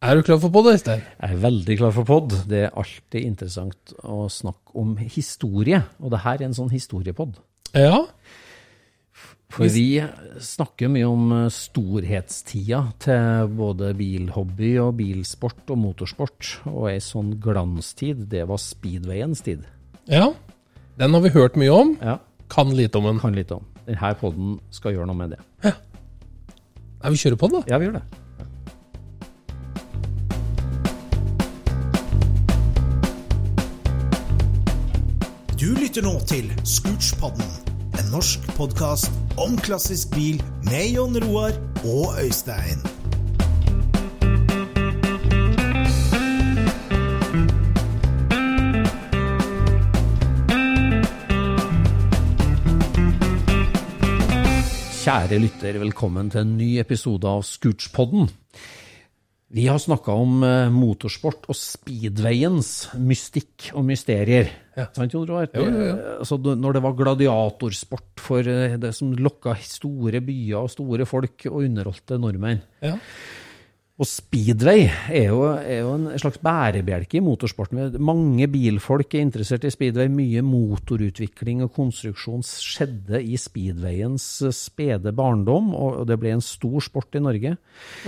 Er du klar for pod, Øystein? Jeg er veldig klar for pod. Det er alltid interessant å snakke om historie, og det her er en sånn historiepod. Ja. For vi snakker mye om storhetstida til både bilhobby og bilsport og motorsport, og ei sånn glanstid, det var speedwayens tid. Ja. Den har vi hørt mye om. Ja, Kan lite om den. kan lite om. Denne podden skal gjøre noe med det. Ja. Nei, vi kjører på den, da. Ja, vi gjør det. Du lytter nå til Scootspodden, en norsk podkast om klassisk bil med Jon Roar og Øystein. Kjære lytter, velkommen til en ny episode av Scootspodden. Vi har snakka om eh, motorsport og speedwayens mystikk og mysterier. Sant, Jon Roar? Jo, jo, jo. Altså, når det var gladiatorsport for eh, det som lokka store byer og store folk og underholdte nordmenn. Ja. Og speedway er jo, er jo en slags bærebjelke i motorsporten. Mange bilfolk er interessert i speedway. Mye motorutvikling og konstruksjon skjedde i speedwayens spede barndom, og det ble en stor sport i Norge.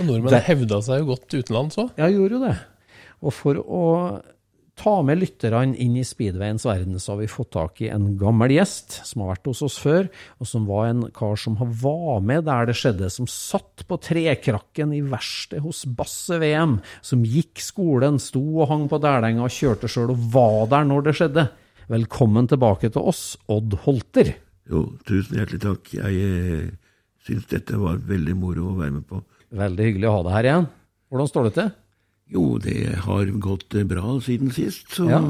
Og nordmenn hevda seg jo godt utenlands òg. Ja, gjorde jo det. Og for å ta med lytterne inn i speedwayens verden, så har vi fått tak i en gammel gjest som har vært hos oss før, og som var en kar som har- var med der det skjedde, som satt på trekrakken i verkstedet hos Basse VM, som gikk skolen, sto og hang på dælenga og kjørte sjøl, og var der når det skjedde. Velkommen tilbake til oss, Odd Holter. Jo, tusen hjertelig takk. Jeg eh, syns dette var veldig moro å være med på. Veldig hyggelig å ha deg her igjen. Hvordan står det til? Jo, det har gått eh, bra siden sist, så Ja.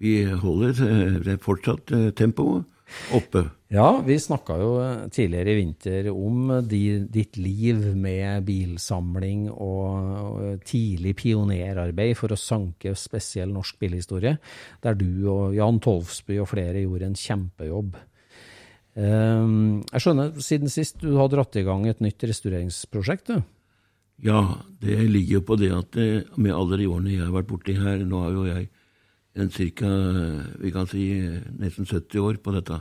vi holder eh, det fortsatt eh, tempoet oppe. Ja, vi snakka jo tidligere i vinter om de, ditt liv med bilsamling og, og tidlig pionerarbeid for å sanke spesiell norsk bilhistorie, der du og Jan Tolvsby og flere gjorde en kjempejobb. Ehm, jeg skjønner, siden sist du har dratt i gang et nytt restaureringsprosjekt, du. Ja, det ligger jo på det at det, med alle de årene jeg har vært borti her, nå har jo jeg en cirka, vi kan si, eh, nesten 70 år på dette.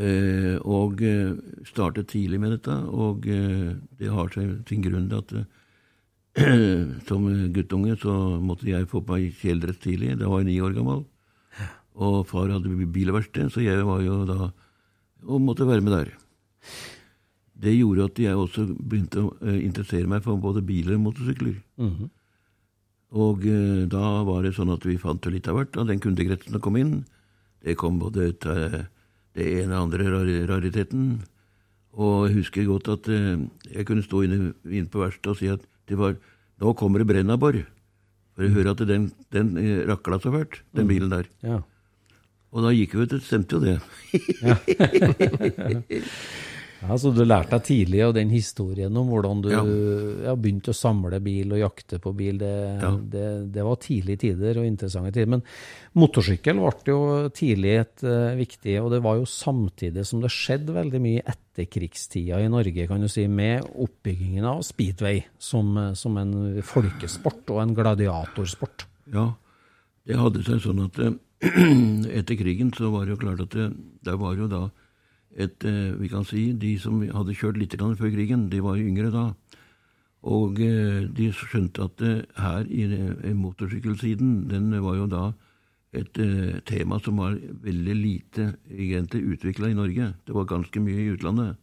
Eh, og eh, startet tidlig med dette, og eh, det har sin, sin grunn til at eh, som guttunge så måtte jeg få på meg kjeledress tidlig. Da var jeg ni år gammel. Og far hadde bilverksted, så jeg var jo da og måtte være med der. Det gjorde at jeg også begynte å eh, interessere meg for både biler og motorsykler. Og eh, da var det sånn at vi fant jo litt av hvert av den kundekretsen som kom inn. Det kom både ut av det ene og andre rar rariteten. Og jeg husker godt at eh, jeg kunne stå inne, inne på verkstedet og si at det var Nå kommer det brennabor. For jeg hører at den, den eh, rakla så fælt, den bilen der. Ja. Og da gikk vi ut, det stemte jo det. Ja, Så du lærte deg tidlig av den historien om hvordan du Ja. ja. begynte å samle bil og jakte på bil. Det, Ja. det, det var tidlige tider og interessante tider. Men motorsykkel ble jo tidlig et uh, viktig, og det var jo samtidig som det skjedde veldig mye i etterkrigstida i Norge, kan du si, med oppbyggingen av speedway som, eh, som en folkesport og en gladiatorsport. Ja, det hadde seg sånn at eh, etter krigen så var det jo klart at det, det var jo da et eh, Vi kan si de som hadde kjørt litt før krigen, de var yngre da. Og eh, de skjønte at eh, her i, motorsykkelsiden, den var jo da et tema som var veldig lite egentlig utvikla i Norge. Det var ganske mye i utlandet.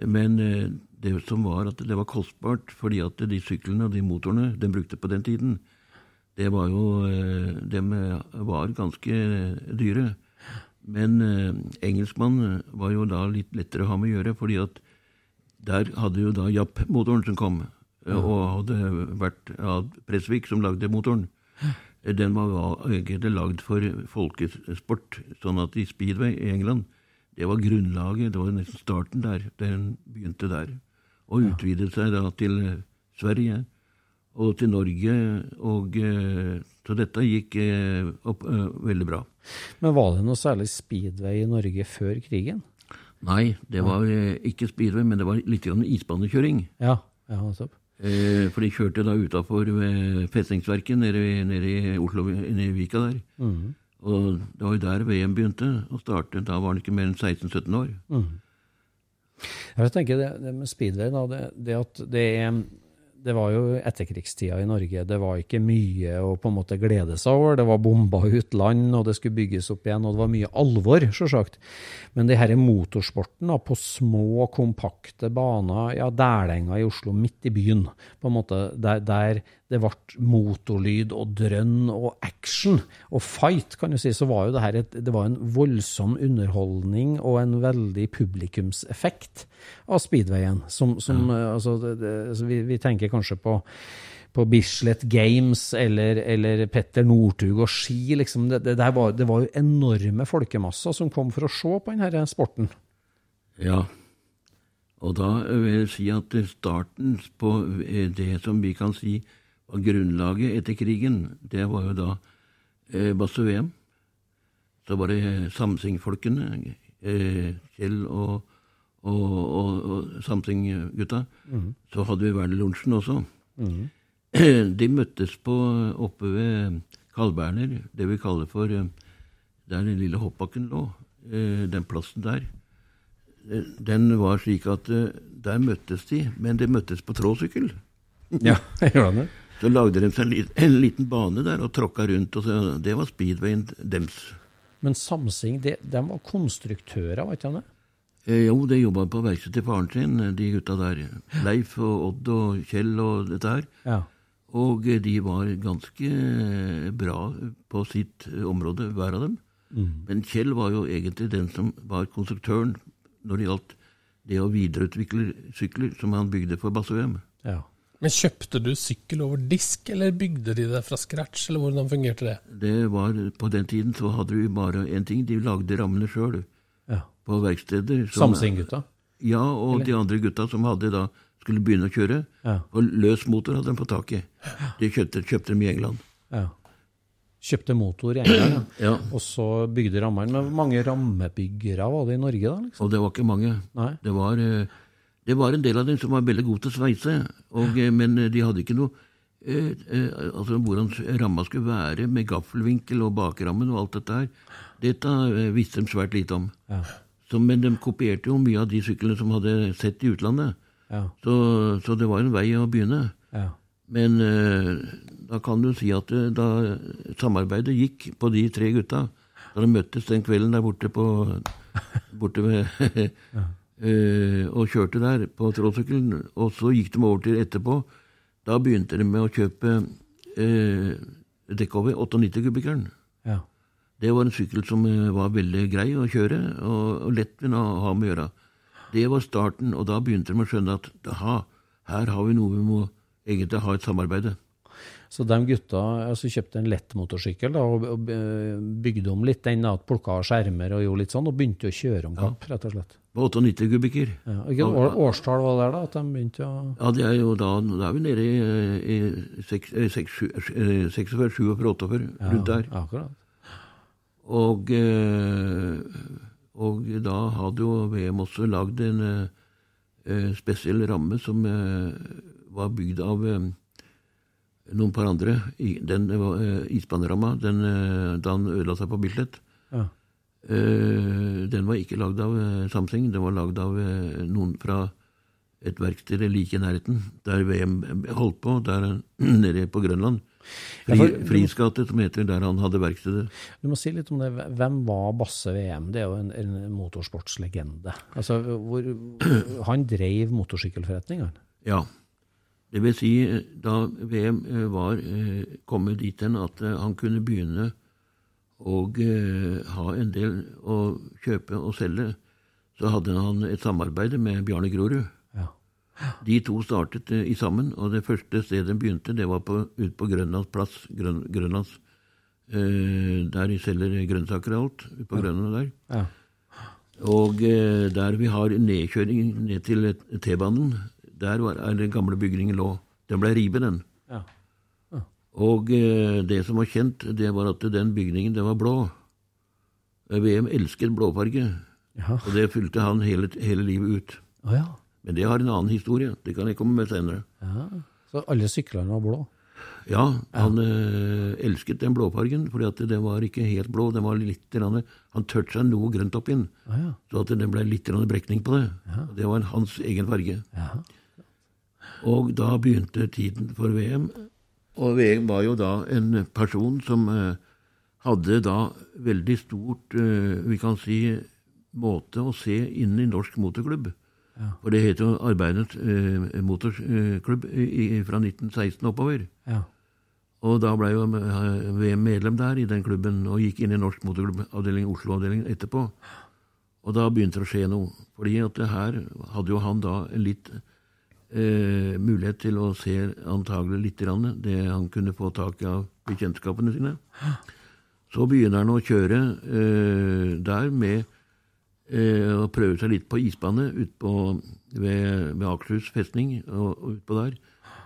Men det som var at det var kostbart, fordi at de syklene og de motorene de brukte på den tiden, det var jo De var ganske dyre. Men eh, engelskmann var jo da litt lettere å ha med å gjøre, fordi at der hadde jo da Japp-motoren som kom, ja. og hadde vært ja, Presvik som lagde motoren. Eh, Den var egentlig lagd for folkesport, sånn at i speedway i England, det var grunnlaget, det var nesten starten der. Den begynte der. Og utvidet seg da til eh, Sverige og til Norge, og eh, så dette gikk eh, opp eh, veldig bra. Men var det noe særlig speedway i Norge før krigen? Nei, det var ikke speedway, men det var litt isbanekjøring. Ja, ja. Eh, for de kjørte da utafor festningsverket nede, nede i Oslo, nede i Vika der. Og det var jo der VM begynte å starte. Da var han ikke mer enn 16-17 år. Jeg tenker det, det med speedway, da, det, det at det er det var jo etterkrigstida i Norge. Det var ikke mye å på en måte glede seg over. Det var bomba ut land, og det skulle bygges opp igjen, og det var mye alvor, sjølsagt. Men det her motorsporten da, på små, kompakte baner, ja, Dælenga i Oslo, midt i byen, på en måte, der, der det ble motorlyd og drønn og action og fight, kan du si, så var jo det her et, det var en voldsom underholdning og en veldig publikumseffekt av speedwayen. Som, som eh, altså, det, det, altså vi, vi tenker kanskje på på Bislett Games eller, eller Petter Northug og ski. Liksom. Det, var, det var jo enorme folkemasser som kom for å se på denne sporten. Ja. Og da vil jeg si at starten på eh, det som vi kan si var grunnlaget etter krigen, det var jo da eh, Basse-VM. Så var det Samsing-folkene, eh, Kjell og, og, og, og Samsing-gutta. Så hadde vi Werner-lunsjen også. De møttes på oppe ved Kalberner, det vi kaller for eh, der den lille hoppbakken lå. eh, Den plassen der. Eh, Den var slik at eh, der møttes de, men de møttes på tråsykkel. Ja, jeg gjør det? Så lagde de seg en liten bane der og tråkka rundt, og så, det var speedwayen dems. Men Samsing, de, de var konstruktører, var ikke de det? Eh, jo, de jobba på verkstedet til faren sin, de gutta der. Leif og Odd og Kjell og dette her. Ja. Og eh, de var ganske eh, bra på sitt eh, område, hver av dem. Men Kjell var jo egentlig den som var konstruktøren når det gjaldt det å videreutvikle sykler som han bygde for Basse-VM. ja. Men kjøpte du sykkel over disk, eller bygde de det fra scratch, eller hvordan fungerte det? Det var, På den tiden så hadde vi bare én ting, de lagde rammene sjøl ja. på verksteder. Samsing-gutta? Ja, og de andre gutta som hadde da skulle begynne å kjøre. Ja. Og løs motor hadde de fått tak i. De kjøpte, kjøpte dem i England. Ja. Kjøpte motor i England, ja. Og så bygde rammene. Men hvor mange rammebyggere var det i Norge, da? liksom? Og det var ikke mange. Nei. Det var, eh, det var en del av dem som var veldig gode til å sveise, og, ja. men eh, de hadde ikke noe eh, eh, altså Hvordan ramma skulle være med gaffelvinkel og bakrammen og alt dette her, dette eh, visste de svært lite om. Ja. Så, men de kopierte jo mye av de syklene som hadde sett i utlandet. Ja. Så, så det var en vei å begynne. Ja. Men eh, da kan du si at eh, da samarbeidet gikk på de tre gutta, da de møttes den kvelden der borte på borte ved, eh, og kjørte der på trådsykkelen, og så gikk de over til etterpå, da begynte de med å kjøpe eh, dekkover 98-kubikkeren. Ja. Det var en sykkel som eh, var veldig grei å kjøre, og, og lett å ha med å gjøre. Det var starten, og da begynte de å skjønne at aha, her har vi noe vi må egentlig ha et samarbeid. Så de gutta altså, kjøpte en lettmotorsykkel da, og, og eh, bygde om litt den, plukka av skjermer og gjorde litt sånn, og begynte å kjøre om kapp, rett og slett. På 98 kubikker. Ja. Hvilket år, årstall var det da? At de begynte å Ja, det er jo da, da er vi nede i, i seks- eh, seks- eh, 46, 47, 48, rundt der. Ja, akkurat. Og, og da hadde jo VM også lagd en spesiell ramme som var bygd av noen par andre. Den eh, isbaneramma, den, uh, da han ødela seg på Bislett. Ja. uh, den var ikke lagd av Samsing, den var lagd av noen fra et verksted like i nærheten, der VM holdt på, der nede på Grønland. Ja, Fri, for- Frisgate, som heter der han hadde verkstedet. Du må si litt om det. Hvem var Basse VM? Det er jo en, en motorsportslegende. Altså, hvor, han drev motorsykkelforretning, han. Ja. Det vil si, eh, da VM eh, var eh, kommet dit hen at han kunne begynne å ha en del å kjøpe og selge, så hadde han et samarbeid med Bjarne Grorud. Ja. De to startet i sammen, og det første stedet de begynte, det var på, ut på Grønlands plass. Grøn, Grønlands, eh, der de selger grønnsaker og alt, ut på Grønland der. Ja. Og der vi har nedkjøring ned til T-banen, der var, den gamle bygningen lå. Den ble revet, den. Ja. Og eh, det som var kjent, det var at den bygningen, den var blå. VM elsket blåfarge, Ja. og det fulgte han hele, hele livet ut. Ja. Men det har en annen historie, det kan jeg komme med senere. ja. Så alle syklene var blå? Ja, han eh, elsket den blåfargen, fordi at den var ikke helt blå, den var litt, han tørte seg noe grønt opp inn, ja. så at det ble litt brekning på det. Det var hans egen farge. ja. Og da begynte tiden for VM. Og VM var jo da en person som eh, hadde da veldig stort, eh, vi kan si, måte å se inn i norsk motorklubb. For det het jo Arbeidernes eh, motorklubb i, fra 1916 oppover. ja. Og da ble jo eh, VM medlem der i den klubben, og gikk inn i norsk motorklubbavdeling, Oslo-avdelingen etterpå. Og da begynte det å skje noe. Fordi at det her hadde jo han da en litt eh, mulighet til å se antagelig litt grann det han kunne få tak i av bekjentskapene sine. Så begynner han å kjøre eh, der med eh, å prøve seg litt på isbane ut på, ved, ved Akershus festning og, og utpå der.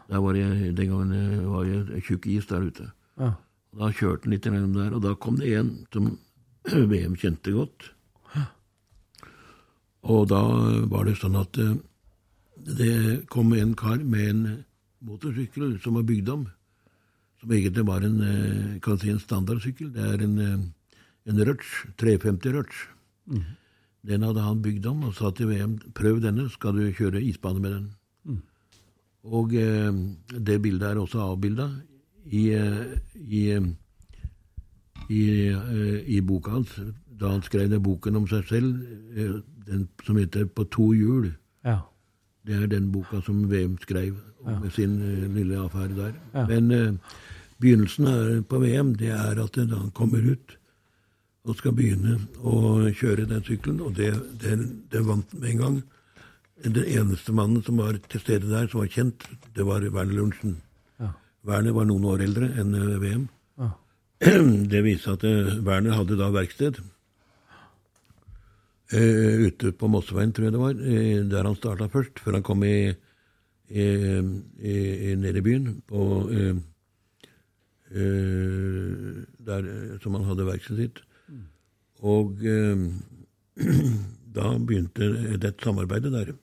Der var jeg, Den gangen var det tjukk is der ute. Ja. Da kjørte han litt gjennom der, og da kom det en som VM kjente godt. Og da var det sånn at eh, det kom en kar med en motorsykkel som var bygd om, som egentlig var en, eh, kan si en standardsykkel. Det er en, eh, en Rutsch, 350 Rutsch. Den hadde han bygd om og sa til VM prøv denne, skal du kjøre isbane med den. Og eh, det bildet er også avbilda i, eh, i, eh, i, eh, i boka hans, da han skrev den boken om seg selv, eh, den som heter På to hjul. ja. Det er den boka som VM skrev med sin eh, lille affære der. Ja. Men eh, begynnelsen på VM, det er at da han kommer ut og skal begynne å kjøre den sykkelen, og det, det, det vant med en gang. Den eneste mannen som var til stede der, som var kjent, det var Werner Lundsen. Ja. Werner var noen år eldre enn eh, VM. Ja. Det viste at eh, Werner hadde da verksted. Eh, ute på Mosseveien, tror jeg det var, uh, der han starta først, før han kom i, i, i, ned i byen, på, uh, der som han hadde verkstedet sitt. Og eh, da begynte det samarbeidet der.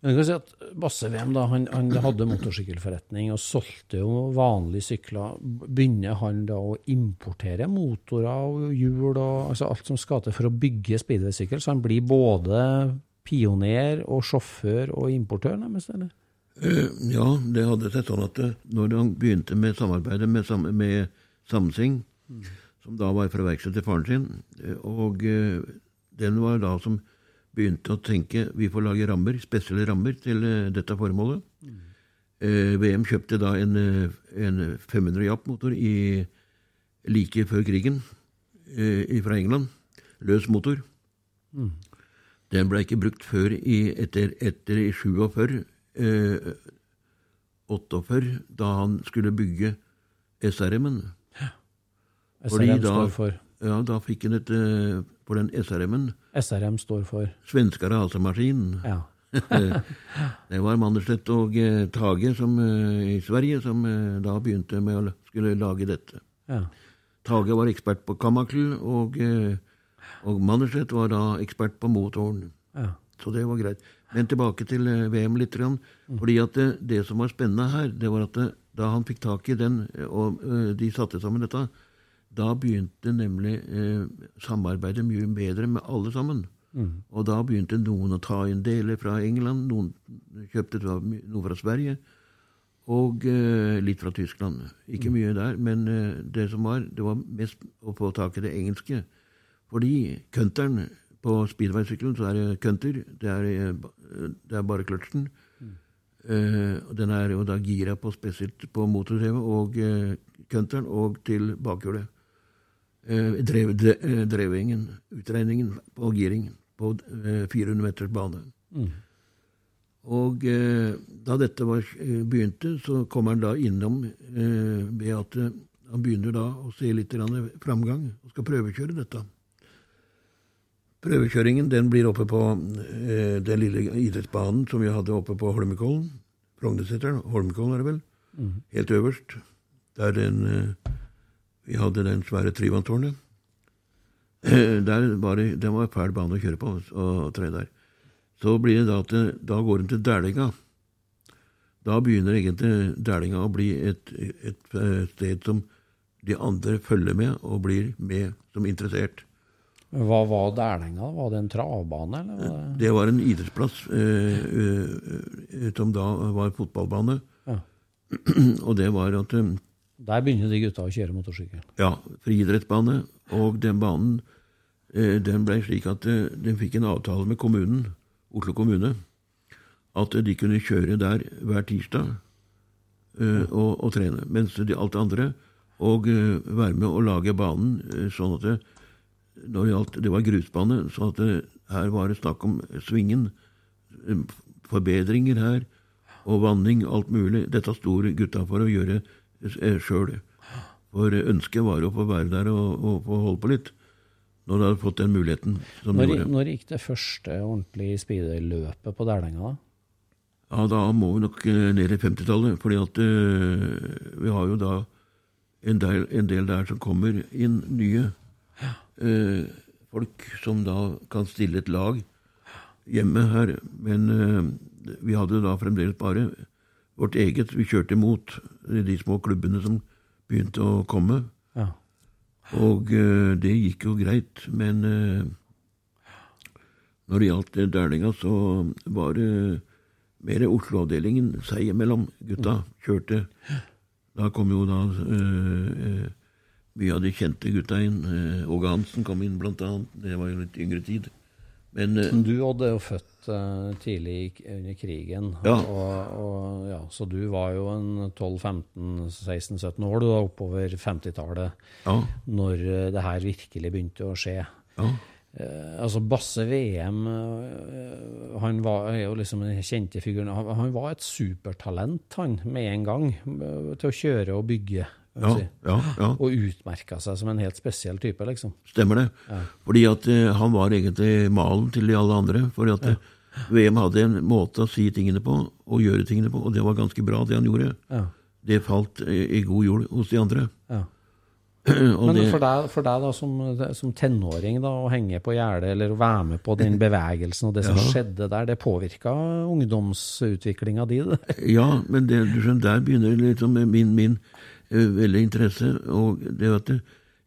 Men kan si at Basse-VM da, han, han hadde motorsykkelforretning og solgte jo vanlige sykler. Begynner han da å importere motorer og hjul og altså alt som skal til for å bygge speedwaysykkel? Så han blir både pioner og sjåfør og importør, nærmest? eller? Eh, Ja, det hadde sett sånn at eh, når han begynte med samarbeidet med, Sam- med Samsing, som da var fra verkstedet til faren sin, eh, og den var da som begynte å tenke vi får lage rammer, spesielle rammer til eh, dette formålet. Eh, VM kjøpte da en, eh, en 500 Japp-motor like før krigen eh, fra England. Løs motor. Den ble ikke brukt før i, etter, etter i 47. Eh, 48, da han skulle bygge SRM-en. SRM da, står for ja, da fikk han et For den SRM-en, SRM står for svenska rasemaskinen, Ja. det var Mannerstedt og eh, Tage som, eh, i Sverige som eh, da begynte med å skulle lage dette. ja. Tage var ekspert på Kamakkel, og, og Mannerstedt var da ekspert på motoren. ja. Så det var greit. Men tilbake til VM litt. Grann, fordi at det, det som var spennende her, det var at det, da han fikk tak i den, og de satte sammen dette, da begynte nemlig eh, samarbeidet mye bedre med alle sammen. Og da begynte noen å ta inn deler fra England, noen kjøpte noe fra Sverige, og eh, litt fra Tyskland. Ikke mye der, men eh, det som var, det var mest å få tak i det engelske. Fordi cunteren på speedway-sykkelen, så er det cunter, det er, eh, det er bare kløtsjen. Eh, den er jo da gira på spesielt på motordrevet og eh, og til bakhjulet. Eh, drev, dre, eh, drevingen, utregningen på giring på eh, 400 meters bane. Og eh, da dette var, eh, begynte, så kommer han da innom eh, at eh, han begynner da å se litt framgang og skal prøvekjøre dette. Prøvekjøringen den blir oppe på eh, den lille idrettsbanen som vi hadde oppe på Holmenkollen. Frognerseteren. Holmenkollen er det vel? Helt øverst. Der den, eh, vi hadde den svære Tryvanntårnet. Eh, der var det, den var fæl bane å kjøre på og tre der. Så blir det da at det, da går de til Dælinga. Da begynner egentlig Dælinga å bli et, et eh, sted som de andre følger med og blir med som interessert. Hva var Dælinga? Var det en travbane, eller? Det... Det var en idrettsplass eh, eh, som da var fotballbane. Ja. Og det var at eh, Der begynner de gutta å kjøre motorsykkel. Ja, friidrettsbane. Og den banen eh, den ble slik at eh, den fikk en avtale med kommunen, Oslo kommune, at eh, de kunne kjøre der hver tirsdag og, og trene. Mens de alt andre og være med å lage banen sånn at det, når det, gjaldt, det var grusbane, så at det, her var det snakk om svingen, forbedringer her, og vanning, alt mulig. Dette sto gutta for å gjøre sjøl. For ønsket var jo å få være der og, og få holde på litt, når du hadde fått den muligheten. som Når, når gikk det første ordentlige speederløpet på Dælenga, da? Ja, da må vi nok eh, ned i 50-tallet, fordi at eh, vi har jo da en del, en del der som kommer inn nye. Eh, folk som da kan stille et lag hjemme her. Men uh, vi hadde da fremdeles bare vårt eget. Vi kjørte imot de små klubbene som begynte å komme. Ja. Og uh, det gikk jo greit, men uh, når det gjaldt det Dælinga, så var det mer Oslo-avdelingen seg imellom. Gutta kjørte. Da kom jo da uh, eh, mye av de kjente gutta inn. Eh, Åge Hansen kom inn, blant annet. Det var jo litt yngre tid. Men men Du Odd, er jo født uh, tidlig under krigen, Ja. og, og, ja, så du var jo en 12-15-16-17 år, du da, oppover 50-tallet, ja, når uh, det her virkelig begynte å skje. ja. Uh, altså Basse VM, uh, han var er jo liksom den kjente figuren. Han, han var et supertalent, han, med en gang, eh, til å kjøre og bygge. Ja, si. ja, ja. Og utmerka seg som en helt spesiell type, liksom. Stemmer det. Fordi at uh, han var egentlig malen til de alle andre. Fordi at eh, VM hadde en måte å si tingene på og gjøre tingene på, og det var ganske bra, det han gjorde. Ja. Det falt eh, i god jord hos de andre. Men det, for deg, for deg da, som, som tenåring, da, å henge på gjerdet eller å være med på den bevegelsen og det som skjedde der, det påvirka ungdomsutviklinga di? det? ja, men det, du skjønner, der begynner liksom min, min veldig interesse. Og det at du,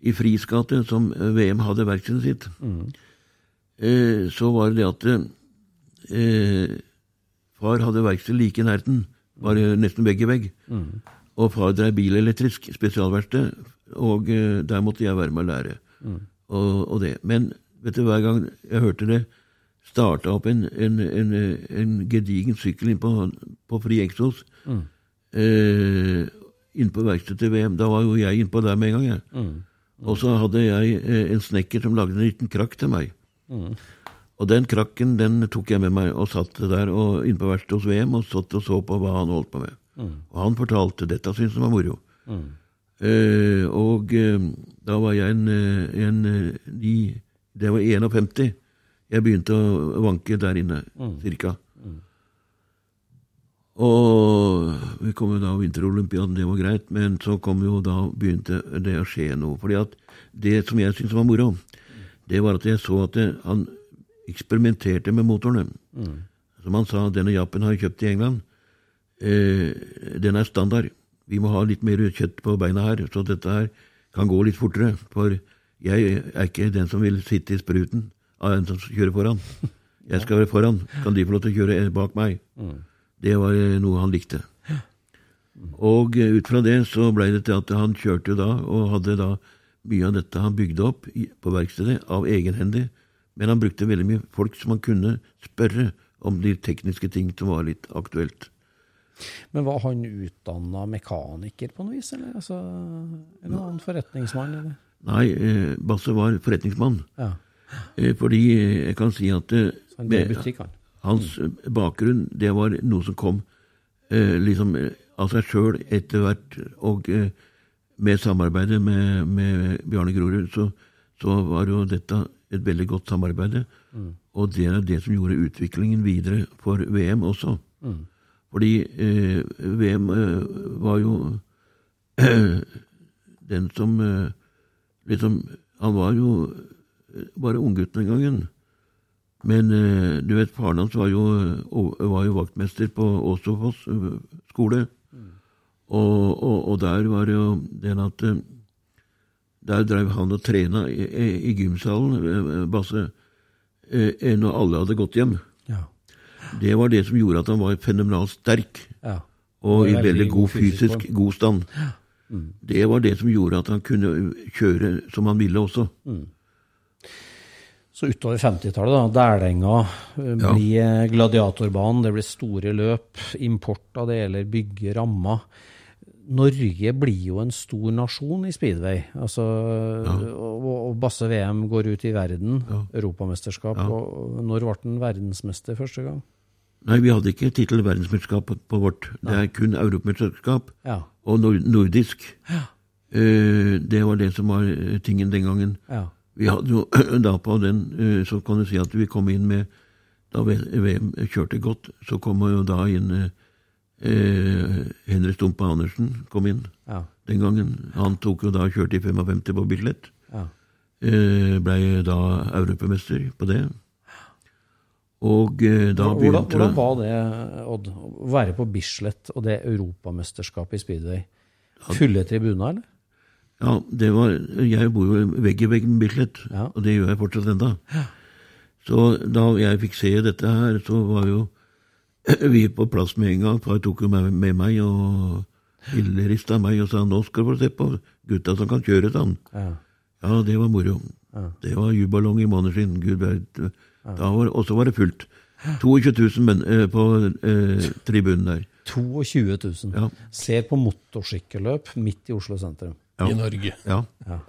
i Fris gate, som eh, VM hadde verkstedet sitt, eh, så var det det at eh, far hadde verksted like i nærheten, bare nesten vegg i vegg. Og far drev bilelektrisk spesialverksted, og eh, der måtte jeg være med å lære. Og, og det. Men vet du, hver gang jeg hørte det starta opp en, en, en, en gedigen sykkel inn på, på Fri Eksos eh, inn på verkstedet til VM, da var jo jeg innpå der med en gang. jeg. Og så hadde jeg eh, en snekker som lagde en liten krakk til meg. Og den krakken den tok jeg med meg og satt der og inne på verkstedet hos VM og satt og så på hva han holdt på med. Og han fortalte dette, syntes han var moro. Eh, og eh, da var jeg en, en, en eh, Det var 51. Jeg begynte å vanke der inne, cirka. Og vi kom jo da vinterolympiaden, det var greit, men så kom jo da begynte det å skje noe. fordi at det som jeg syntes var moro, det var at jeg så at det, han eksperimenterte med motorene. Som han sa, denne Jappen har jeg kjøpt i England, eh, den er standard. Vi må ha litt mer kjøtt på beina her, så dette her kan gå litt fortere. For jeg er ikke den som vil sitte i spruten av en som kjører foran. Jeg skal være foran. Kan de få lov til å kjøre bak meg? Det var eh, noe han likte. Og eh, ut fra det så ble det til at han kjørte da, og hadde da mye av dette han bygde opp på verkstedet av egenhendig, men han brukte veldig mye folk som han kunne spørre om de tekniske ting som var litt aktuelt. Men var han utdanna mekaniker på noe vis, eller? Altså, eller annen forretningsmann? Eller? Nei, eh, Basse var forretningsmann. Ja, fordi jeg kan si at så han drev butikk, han. Hans eh, bakgrunn, det var noe som kom eh, liksom eh, av seg sjøl etter hvert. Og eh, med samarbeidet med, med Bjarne Grorud, så, så var jo dette et veldig godt samarbeid. Og det er det som gjorde utviklingen videre for VM også. Fordi eh, VM eh, var jo den som liksom Han var jo bare unggutten den gangen. Men eh, du vet, faren hans var jo, o- var jo vaktmester på Åsåfoss eh, skole. Og, og, og der var det jo den at eh, Der drev han og trena i, i, gymsalen, eh, Basse, eh, eh, når alle hadde gått hjem. Ja. Det var det som gjorde at han var fenomenalt sterk ja. og i veldig god fysisk god stand. Det var det som gjorde at han kunne kjøre som han ville også. Så utover 50-tallet, da, Dælenga blir Ja. blir eh, gladiatorbanen, det blir store løp, import av deler, bygge rammer. Norge blir jo en stor nasjon i speedway. Altså, og, og Basse VM går ut i verden, europamesterskap. Og når ble han verdensmester første gang? Nei, vi hadde ikke tittel verdensmesterskap på- på vårt. Det er kun europamesterskap Ja. og nor nordisk. Eh, det var det som var eh, tingen den gangen. ja. Vi hadde jo da på den, eh, så kan du si at vi kom inn med Da VM kjørte godt, så kom jo da inn eh, eh, Henry Stumpe Andersen kom inn Ja. den gangen. Han tok jo da kjørte i 55 på Bislett. ja. Eh, Blei da europamester på det. Og eh, da Hvordan, begynte hvordan var det, Odd, å være på Bislett og det europamesterskapet i speedway? Fulle tribuner, eller? Ja, det var, jeg bor jo vegg i vegg med Bislett, Ja. og det gjør jeg fortsatt enda. Så da jeg fikk se dette her, så var jo vi på plass med en gang. Far tok jo meg med meg og illerista meg og sa nå skal du få se på gutta som kan kjøre, sa han. Ja. Ja, det var moro. Det var jubalong i måneskinn. Gud var, og så var det fullt. 22 000 menn eh, på eh, tribunen der. 22 000. Ja. Ser på motorsykkelløp midt i Oslo sentrum. Ja. i Norge. Ja.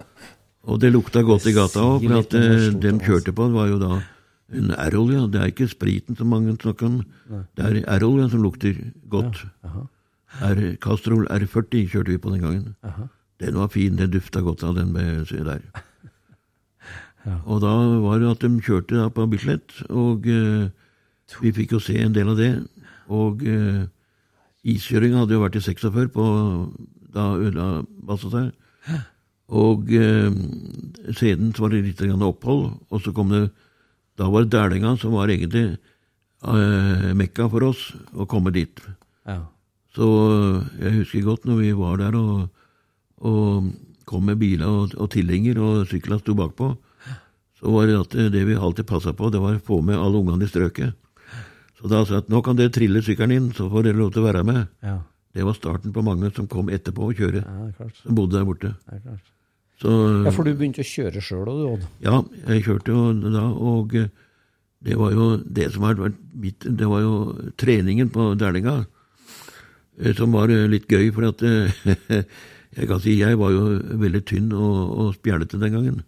Og det lukta godt i gata òg, for at de kjørte på dem det var. kjørte på, var jo da en Errol, ja. Det er ikke spriten som mange snakker om. Det er Errol ja, som lukter godt. R, Castrol R40 kjørte vi på den gangen. Den var fin, den dufta godt av den der. Og da var det at de kjørte da på Bislett, og eh, vi fikk jo se en del av det. Og eh, iskjøringa hadde jo vært i 46 på da ødela Basse seg. Og eh, siden så var det litt opphold, og så kom det Da var det Dælinga som var egentlig eh, mekka for oss, å komme dit. Ja. Så eh, jeg husker godt når vi var der og, og kom med biler og, og tilhenger, og sykla sto bakpå, så var det at eh, det vi alltid passa på, det var å få med alle ungene i strøket. Så da sa jeg at nå kan dere trille sykkelen inn, så får dere lov til å være med. Ja. Det var starten på mange som kom etterpå å kjøre, ja, som bodde der borte. Er. Så Ja, for du begynte å kjøre sjøl òg, du, Odd. ja, jeg kjørte jo da, og eh, det var jo det som hadde vært mitt Det var jo treningen på Dælinga eh, som var eh, litt gøy, for at Jeg kan si jeg var jo veldig tynn og, og spjælete den gangen.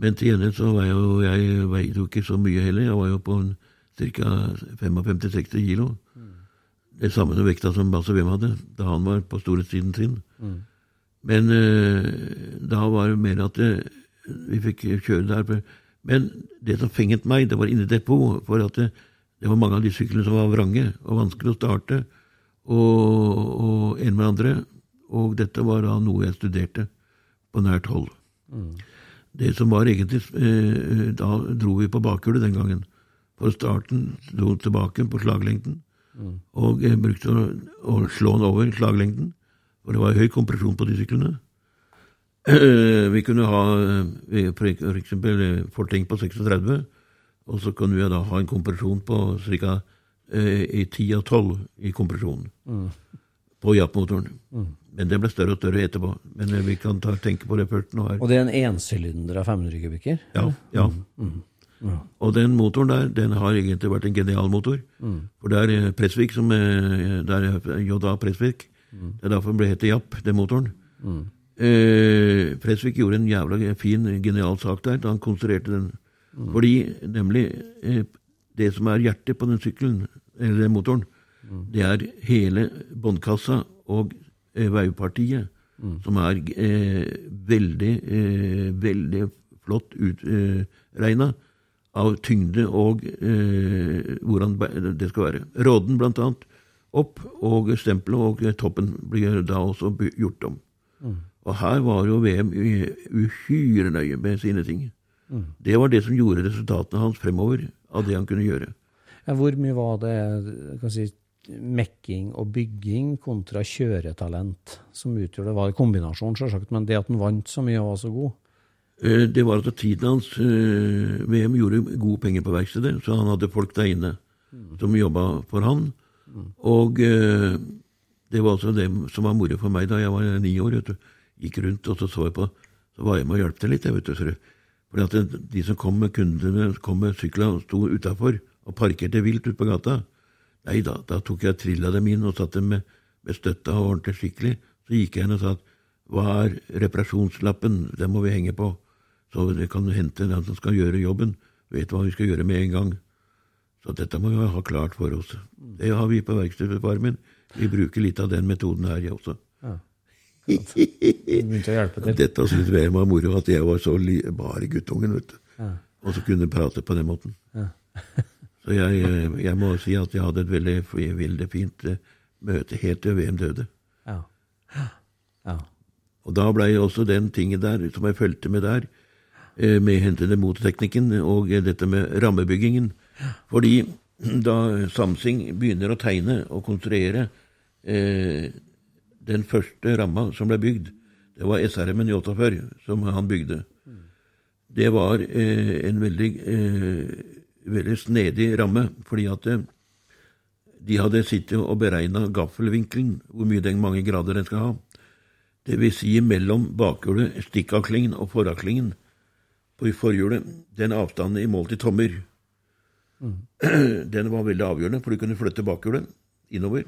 Men til gjengjeld så var jeg jo Jeg veide jo ikke så mye heller. Jeg var jo på ca. 55-60 kilo. Det samme vekta som Basse Wem hadde da han var på storhetstiden sin. Men uh, da var det mer at uh, vi fikk kjøre der. Men det som fenget meg, det var inne i depot, for at det, det var mange av de syklene som var vrange og vanskelig å starte, og, og en med andre. Og dette var da noe jeg studerte på nært hold. Det som var egentlig uh, Da dro vi på bakhjulet den gangen. For starten dro tilbake på slaglengden, og jeg brukte å, å slå den over slaglengden. For det var høy kompresjon på de syklene. Eh, Vi kunne ha f.eks. for eksempel eh, på 36, og så kunne vi da ha en kompresjon på ca. i 10 og 12 i kompresjonen på jappmotoren. Men det ble større og større etterpå. Men eh, vi kan ta, tenke på det først nå her. Og det er en ensylinder av 500 kubikker? Ja, ja. Og den motoren der, den har egentlig vært en genial motor. Mm. For det er eh, Pressvik som eh, Det er JA Pressvik. Det er derfor den ble hett Japp, den motoren. Eh, Pressvik gjorde en jævla fin, genial sak der da han konstruerte den. Fordi nemlig eh, det som er hjertet på den sykkelen, eller den motoren, det er hele båndkassa og eh, veipartiet, som er eh, veldig, eh, veldig flott utregna av tyngde og eh, hvordan det skal være. Råden blant annet opp, og stempelet og toppen blir da også gjort om. Og her var jo VM uhyre nøye med sine ting. Det var det som gjorde resultatene hans fremover, av det han kunne gjøre. Ja, hvor mye var det kan si, mekking og bygging kontra kjøretalent som utgjorde det? var en kombinasjon, selvsagt, men det at han vant så mye og var så god? Eh, Det var at tiden hans eh, VM gjorde gode penger på verkstedet, så han hadde folk der inne som jobba for han. Og eh, det var også det som var moro for meg da jeg var ni år. vet du. Gikk rundt og så så jeg på, så var jeg med og hjalp til litt. jeg vet du, Fordi at de som kom med kundene, kom med sykla og sto utafor og parkerte vilt ute på gata. Nei da, da tok jeg trilla dem inn og satte dem med, med støtta og ordentlig skikkelig. Så gikk jeg inn og sa at hva er reparasjonslappen, den må vi henge på. Så det kan hente den som skal gjøre jobben, vet hva vi skal gjøre med en gang. Så dette må vi ha klart for oss. Det har vi på verkstedfarmen. Vi bruker litt av den metoden her, jeg også. Hjelpe til. Dette syntes VM var moro, at jeg var så bare guttungen, vet du. Og så kunne prate på den måten. så jeg, eh, jeg må si at jeg hadde et veldig, veldig fint eh, møte helt til VM døde. Ja. ja. Og da blei også den tingen der, som jeg fulgte med der, med hentende moteteknikken og eh, dette med rammebyggingen. Fordi da Samsing begynner å tegne og konstruere eh, den første ramma som ble bygd, det var SRM-en i 48 som han bygde. Det var eh, en veldig, eh, veldig snedig ramme, fordi at eh, de hadde sittet og beregna gaffelvinkelen, hvor mye den mange grader den skal ha. Det vil si mellom bakhjulet, stikkaklingen og foraklingen i forhjulet, den avstanden i mål til tommer, den var veldig avgjørende, for du kunne flytte bakhjulet innover.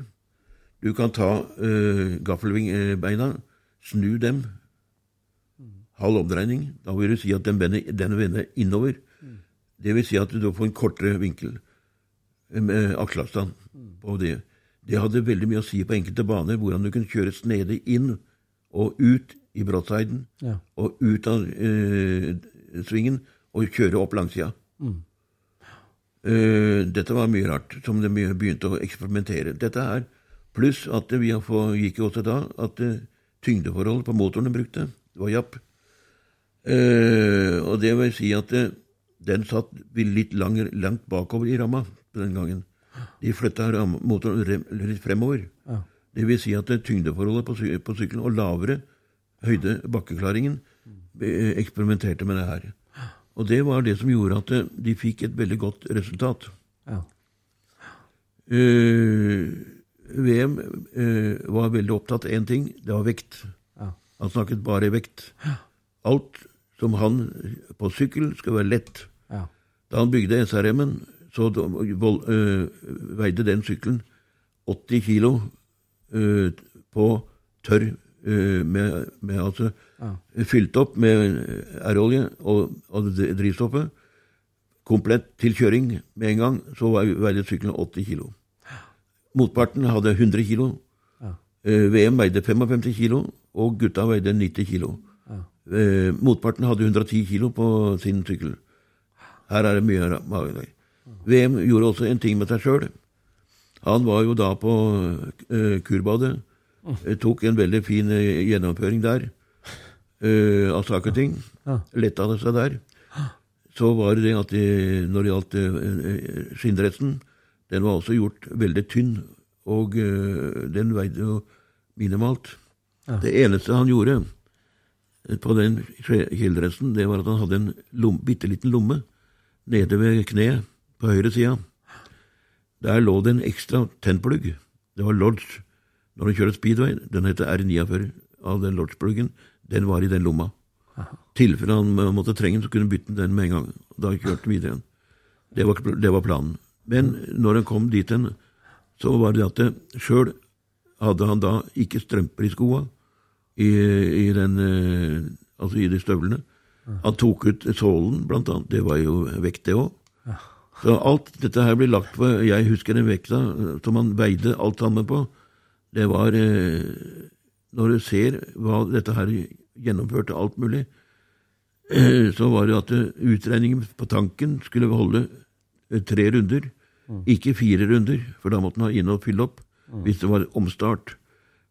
Du kan ta uh, gaffelbeina, snu dem, halv omdreining. Da vil du si at den vender, den vender innover. Det vil si at du da får en kortere vinkel eh, med akselavstand på det. Det hadde veldig mye å si på enkelte baner hvordan du kunne kjøre snedig inn og ut i brottsheiden, Ja. og ut av eh, svingen og kjøre opp langsida. Eh, dette var mye rart, som de begynte å eksperimentere. Dette her, pluss at vi gikk også da at eh, tyngdeforholdet på motoren de brukte, var japp. Uh, og det vil si at den satt litt lang, langt bakover i ramma den gangen. De flytta motoren litt fremover. Det vil si at tyngdeforholdet på, sy på sykkelen og lavere høyde bakkeklaringen eksperimenterte med det her. Og det var det som gjorde at eh, de fikk et veldig godt resultat. Ja. Uh, VM uh, var veldig opptatt av én ting, det var vekt. Ja. Han snakket bare vekt. Alt som han på sykkel skal være lett. Ja. Da han bygde SRM-en, så øh, veide den sykkelen 80 kilo på tørr med, med altså fylt opp med R-olje og, og drivstoffet. Komplett til kjøring med en gang, så vei- veide sykkelen 80 kilo. Motparten hadde 100 kilo. Eh, VM veide 55 kilo, og gutta veide 90 kilo. Eh, motparten hadde 110 kilo på sin sykkel. Her er det mye ra- mage. VM gjorde også en ting med seg sjøl. Han var jo da på eh, Kurbadet. Eh, tok en veldig fin eh, gjennomføring der eh, av og ting. Letta det seg der. Så var det at de, når det gjaldt eh, skinndressen, den var også gjort veldig tynn, og uh, den veide jo minimalt. Det eneste han gjorde eh, på den kjeledressen, det var at han hadde en lom, bitte liten lomme nede ved kneet på høyre sida. Der lå det en ekstra tennplugg. Det var Lodge. Når du kjører speedway, den heter R49 av den Lodge-pluggen, den var i den lomma. tilfelle han måtte trenge den, så kunne han bytte den med en gang. Da kjørte han videre igjen. Det var, det var planen. Men når han kom dit hen, så var det at sjøl hadde han da ikke strømper i skoa, i, i, den, eh, altså i de støvlene. Han tok ut sålen, blant annet. Det var jo vekt, det òg. Så alt dette her ble lagt på Jeg husker den vekta eh, som han veide alt sammen på. Det var eh, Når du ser hva dette her gjennomførte, alt mulig, så var det at utregningen på tanken skulle holde eh, tre runder, ikke fire runder, for da måtte den ha inn og fylle opp hvis det var omstart.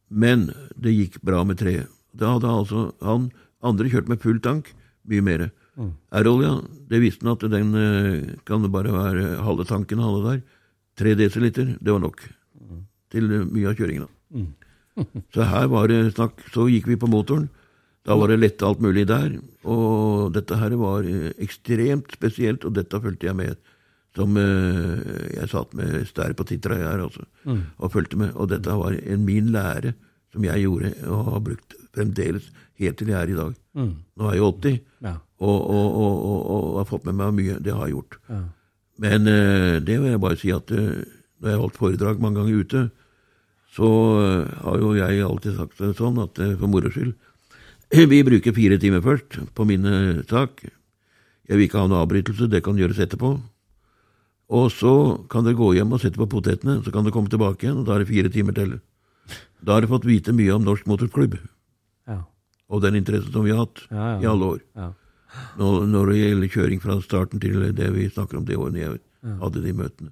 Men det gikk bra med tre. Da hadde altså han andre kjørt med full tank, mye mer. R-olja, det visste han at den eh, kan bare være halve tanken, halve der. Tre desiliter, det var nok til eh, mye av kjøringen. da. Så her var det snakk Så gikk vi på motoren. Da var det lette alt mulig der. Og dette her var eh, ekstremt spesielt, og dette fulgte jeg med. Som eh, jeg satt med stær på titra her altså, og fulgte med. Og dette var en min lære som jeg gjorde og har brukt fremdeles helt til jeg er i dag. Nå er jeg 80 Ja. og, og, og, og, og har fått med meg mye. Det har jeg gjort. Men eh, det vil jeg bare si at når jeg har holdt foredrag mange ganger ute, så eh, har jo jeg alltid sagt det sånn at eh, for moro skyld Vi bruker fire timer først på min eh, sak. Jeg vil ikke ha noe avbrytelse, det kan gjøres etterpå. Og så kan dere gå hjem og sette på potetene, så kan dere komme tilbake igjen, og da er det fire timer til. Da har dere fått vite mye om Norsk Motorklubb Ja. og den interessen som vi har hatt Ja, ja. i alle år. Ja. Når, når det gjelder kjøring fra starten til det vi snakker om det året jeg hadde de møtene.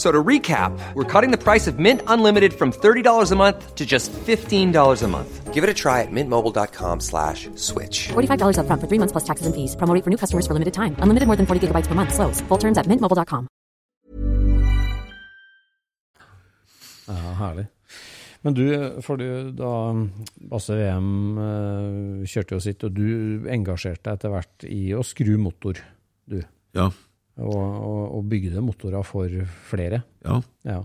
So to recap, we're cutting the price of Mint Unlimited from $30 a month to just $15 a month. Give it a try at mintmobile.com slash switch. $45 upfront for three months plus taxes and fees. Promo rate for new customers for limited time. Unlimited more than 40 gigabytes per month. Slows. Full terms at mintmobile.com. Ja, herlig. Men du, for du, da Basse VM eh, kjørte jo sitt, og du engasjerte deg etter hvert i å skru motor, du. Ja, Og, og, og bygde motorer for flere. ja. Ja.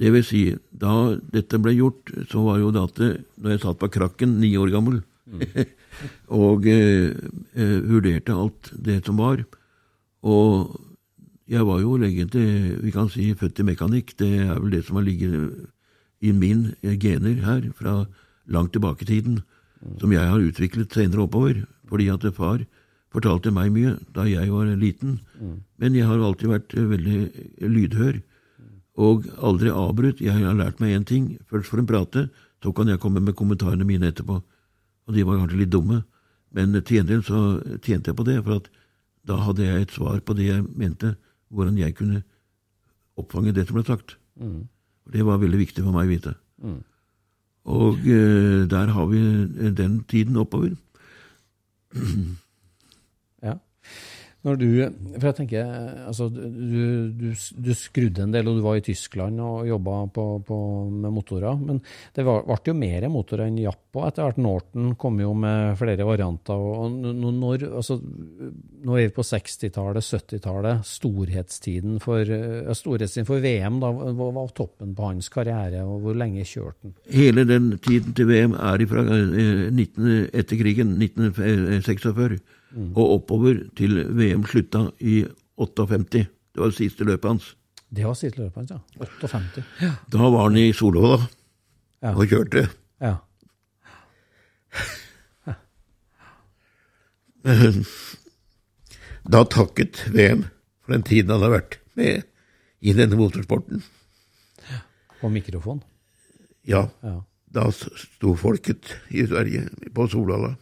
Det vil si, da dette ble gjort, så var jo det at når jeg satt på krakken, ni år gammel, og eh, eh, vurderte alt det som var, og jeg var jo egentlig, vi kan si, født i mekanikk, det er vel det som har ligget i min eh, gener her, fra langt tilbake i tiden, som jeg har utviklet senere oppover, fordi at far fortalte meg mye da jeg var liten, men jeg har alltid vært eh, veldig lydhør, og aldri avbrutt. Jeg har lært meg én ting. Først får en prate, så kan jeg komme med kommentarene mine etterpå. Og de var kanskje litt dumme, men til gjengjeld så tjente jeg på det, for at da hadde jeg et svar på det jeg mente, hvordan jeg kunne oppfange det som ble sagt. Og Det var veldig viktig for meg å vite. Og eh, der har vi den tiden oppover. Når du, for jeg tenker, altså, du, du, du skrudde en del, og du var i Tyskland og jobba med motorer. Men det ble jo mer motorer enn Japp og etter hvert. Norton kom jo med flere varianter. og når, altså, Nå er vi på 60-tallet, 70-tallet. Storhetstiden ja, storhetstiden for VM. da, Hva var toppen på hans karriere, og hvor lenge kjørte han? Hele den tiden til VM er fra 19, etter krigen, 1946 mm. og oppover til VM slutta i 58. Det var det siste løpet hans. Det var siste løpet hans, ja. 58. Ja. Da var han i Solhalla ja. og kjørte. Ja. Da takket VM for den tiden han har vært med i denne motorsporten. På mikrofon? Ja. ja. Da sto folket i Sverige på Solhalla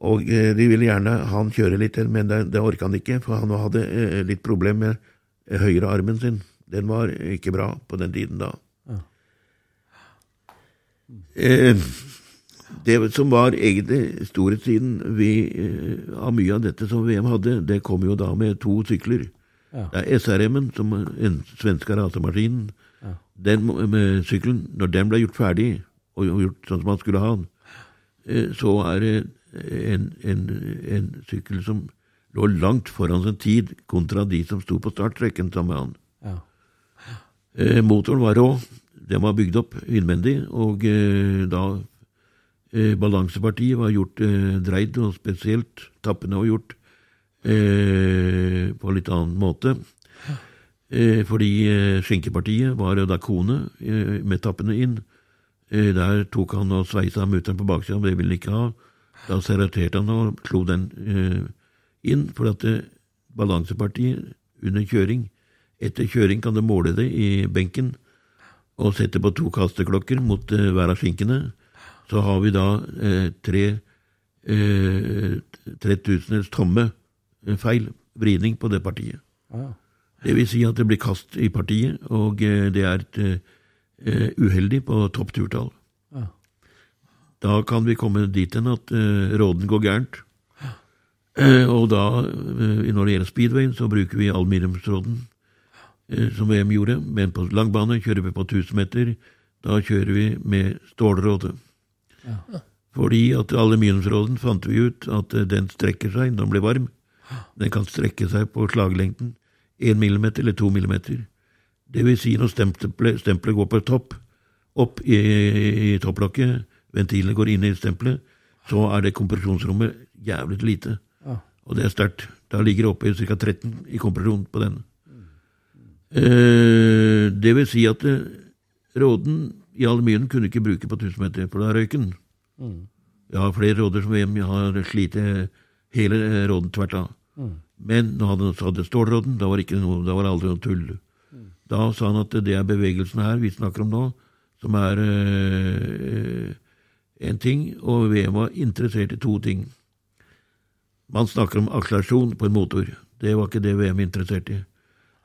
og eh, de ville gjerne han kjøre litt til, men det, det orka han ikke, for han hadde eh, litt problem med høyre høyrearmen sin. Den var ikke bra på den tiden da. Ja. Eh, det som var egentlig storhetstiden av mye av dette som VM hadde, det kom jo da med to sykler. Ja. Det er SRM-en, som en svenske rasemaskinen. Ja. Den med sykkelen, når den ble gjort ferdig, og gjort sånn som man skulle ha den, så er det en, en, en sykkel som lå langt foran sin tid, kontra de som sto på starttrekken sammen med han. Ja. Eh, motoren var rå. Den var bygd opp innvendig, og eh, da eh, balansepartiet var gjort eh, dreid, og spesielt tappene var gjort eh, på litt annen måte. Eh, fordi skinkepartiet var da kone med tappene inn. der tok han og sveisa mutter'n på baksida, det ville han ikke ha. Da serraterte han og slo den eh, inn, for at eh, balansepartiet under kjøring Etter kjøring kan du måle det i benken og sette på to kasteklokker mot eh, hver av skinkene. Så har vi da eh, tre eh, 3000 tomme eh, feil vridning på det partiet. Ah. Det vil si at det blir kast i partiet, og det er et, uheldig på toppturtall. Da kan vi komme dit hen at uh, råden går gærent. Uh, og da, uh, når det gjelder speedwayen, så bruker vi aluminiumsråden, som VM gjorde. Men på langbane kjører vi på 1000 meter. Da kjører vi med stålråde. Ja. Fordi at aluminiumsråden fant vi ut at den strekker seg når den blir varm. Den kan strekke seg på slaglengden 1 millimeter eller 2 millimeter. Det vil si når stempelet går på topp, opp i, i topplokket, ventilene går inn i stempelet, så er det kompresjonsrommet jævlig lite. Ja. Og det er sterkt. Da ligger det oppe i ca. 13 i kompresjon på den. Eh, det vil si at eh, råden i aluminium kunne ikke bruke på 1000 meter, for da røyk den. Mm. Jeg har flere råder som hjem, har slitt hele råden tvert av. Mm. Men hadde han hadde stålråden, da var, noe, da var det aldri noe tull. Mm. Da sa han at det er bevegelsen her vi snakker om nå, som er øh, en ting, og VM var interessert i to ting. Man snakker om akselerasjon på en motor. Det var ikke det VM interessert i.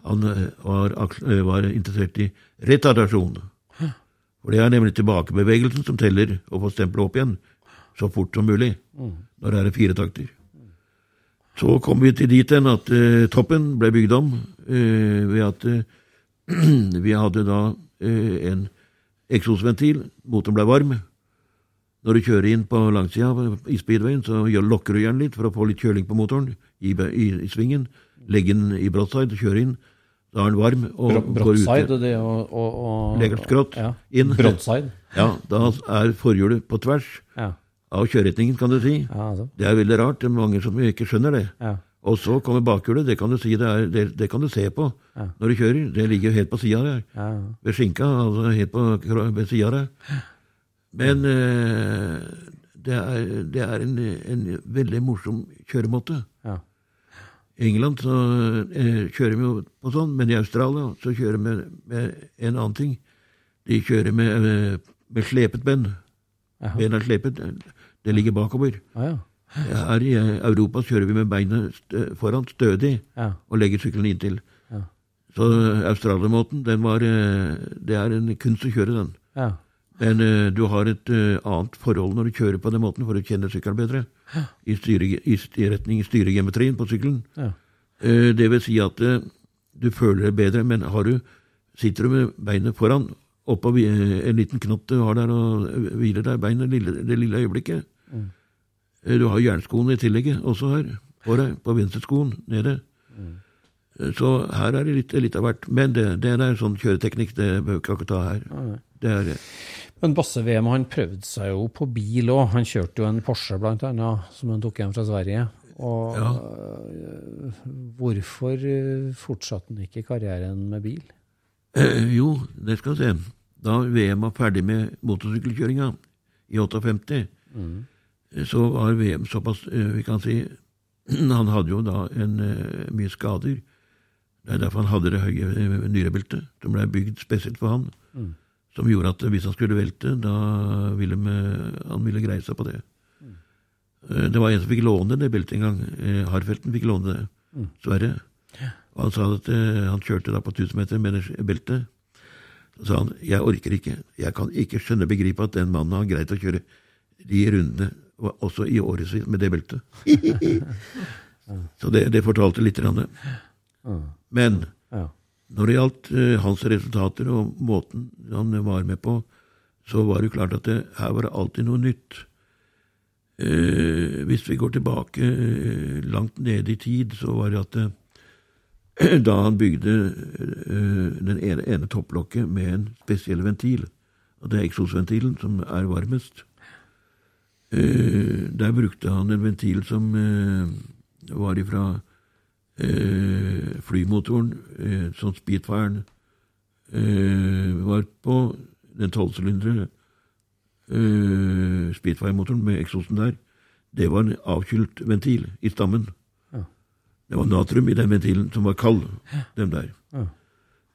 Han eh, var, eh, var interessert i retardasjon. For det er nemlig tilbakebevegelsen som teller å få stempelet opp igjen så fort som mulig, når det er fire takter. Så kom vi til dit hen at uh, toppen ble bygd om uh, ved at uh, vi hadde da en eksosventil. Motoren ble varm. Når du kjører inn på langsida i speedwayen, så lokker du gjerne litt for å få litt kjøling på motoren i, i, i svingen. Legge den i broadside og kjøre inn. Da er den varm. og går Broadside det og, og, og Legger skrått ja. inn. Broadside. Ja, da er forhjulet på tvers ja. av kjøreretningen, kan du si. Ja, altså. Det er veldig rart. Det er mange som ikke skjønner det. Ja. Og så kommer bakhjulet. Det kan du si det, er, det, det kan du se på når du kjører. Det ligger helt på sida der. Ved skinka, altså helt på ved sida der. Men eh, det er, det er en, en, veldig morsom kjøremåte. Ja. I England så eh, kjører vi jo på sånn, men i Australia så kjører vi med, med en annen ting. De kjører med, med, med slepet ben. Bena slepet. Det ligger bakover. Ah, ja. Her i Europa kjører vi med beinet foran stødig ja. og legger sykkelen inntil. Ja. Så Australia-måten, den var eh, Det er en kunst å kjøre den. Ja. Men uh, du har et uh, annet forhold når du kjører på den måten, for å kjenne sykkelen bedre. I, styre, i retning styregeometrien på sykkelen. Ja. Uh, det vil si at du føler det bedre, men har du, sitter du med beinet foran, oppå en liten knott du har der og hviler deg beinet lille, det lille øyeblikket Mm. Du har jernskoene i tillegg også her, på deg, på venstreskoen nede. Mm. Så her er det litt, litt av hvert. Men det, det er sånn kjøreteknikk, det behøver jeg ikke ta her. Det er det. Men Basse VM han prøvde seg jo på bil òg. Han kjørte jo en Porsche blant annet, som han tok hjem fra Sverige. Og Ja. øh, hvorfor øh, fortsatte han ikke karrieren med bil? Eh, jo, det skal vi se. Da VM var ferdig med motorsykkelkjøringa i 58, mm. så var VM såpass eh, Vi kan si Han hadde jo da en, eh, mye skader. Det er derfor han hadde det høye eh, nyrebeltet, som ble bygd spesielt for han. Som gjorde at hvis han skulle velte, da ville med, han ville greie seg på det. Mm. Det var en som fikk låne det beltet en gang. Eh, Harfelten fikk låne det. Sverre. Og han sa at eh, han kjørte da på 1000 meter med det beltet. Så sa han jeg orker ikke, jeg kan ikke skjønne begripe at den mannen har greit å kjøre de rundene, også i årevis, med det beltet. Så det, det fortalte litt. Grann. Men Ja. Når det gjaldt eh, hans resultater og måten han var med på, så var det klart at det, her var det alltid noe nytt. Eh, hvis vi går tilbake eh, langt nede i tid, så var det at eh, da han bygde eh, den ene, ene topplokket med en spesiell ventil, og det er eksosventilen som er varmest, eh, der brukte han en ventil som var ifra flymotoren, eh, som Spitfiren eh, var på, den tolvsylindere eh, Spitfire-motoren med eksosen der, det var en avkylt ventil i stammen. Det var natrium i den ventilen som var kald, dem der.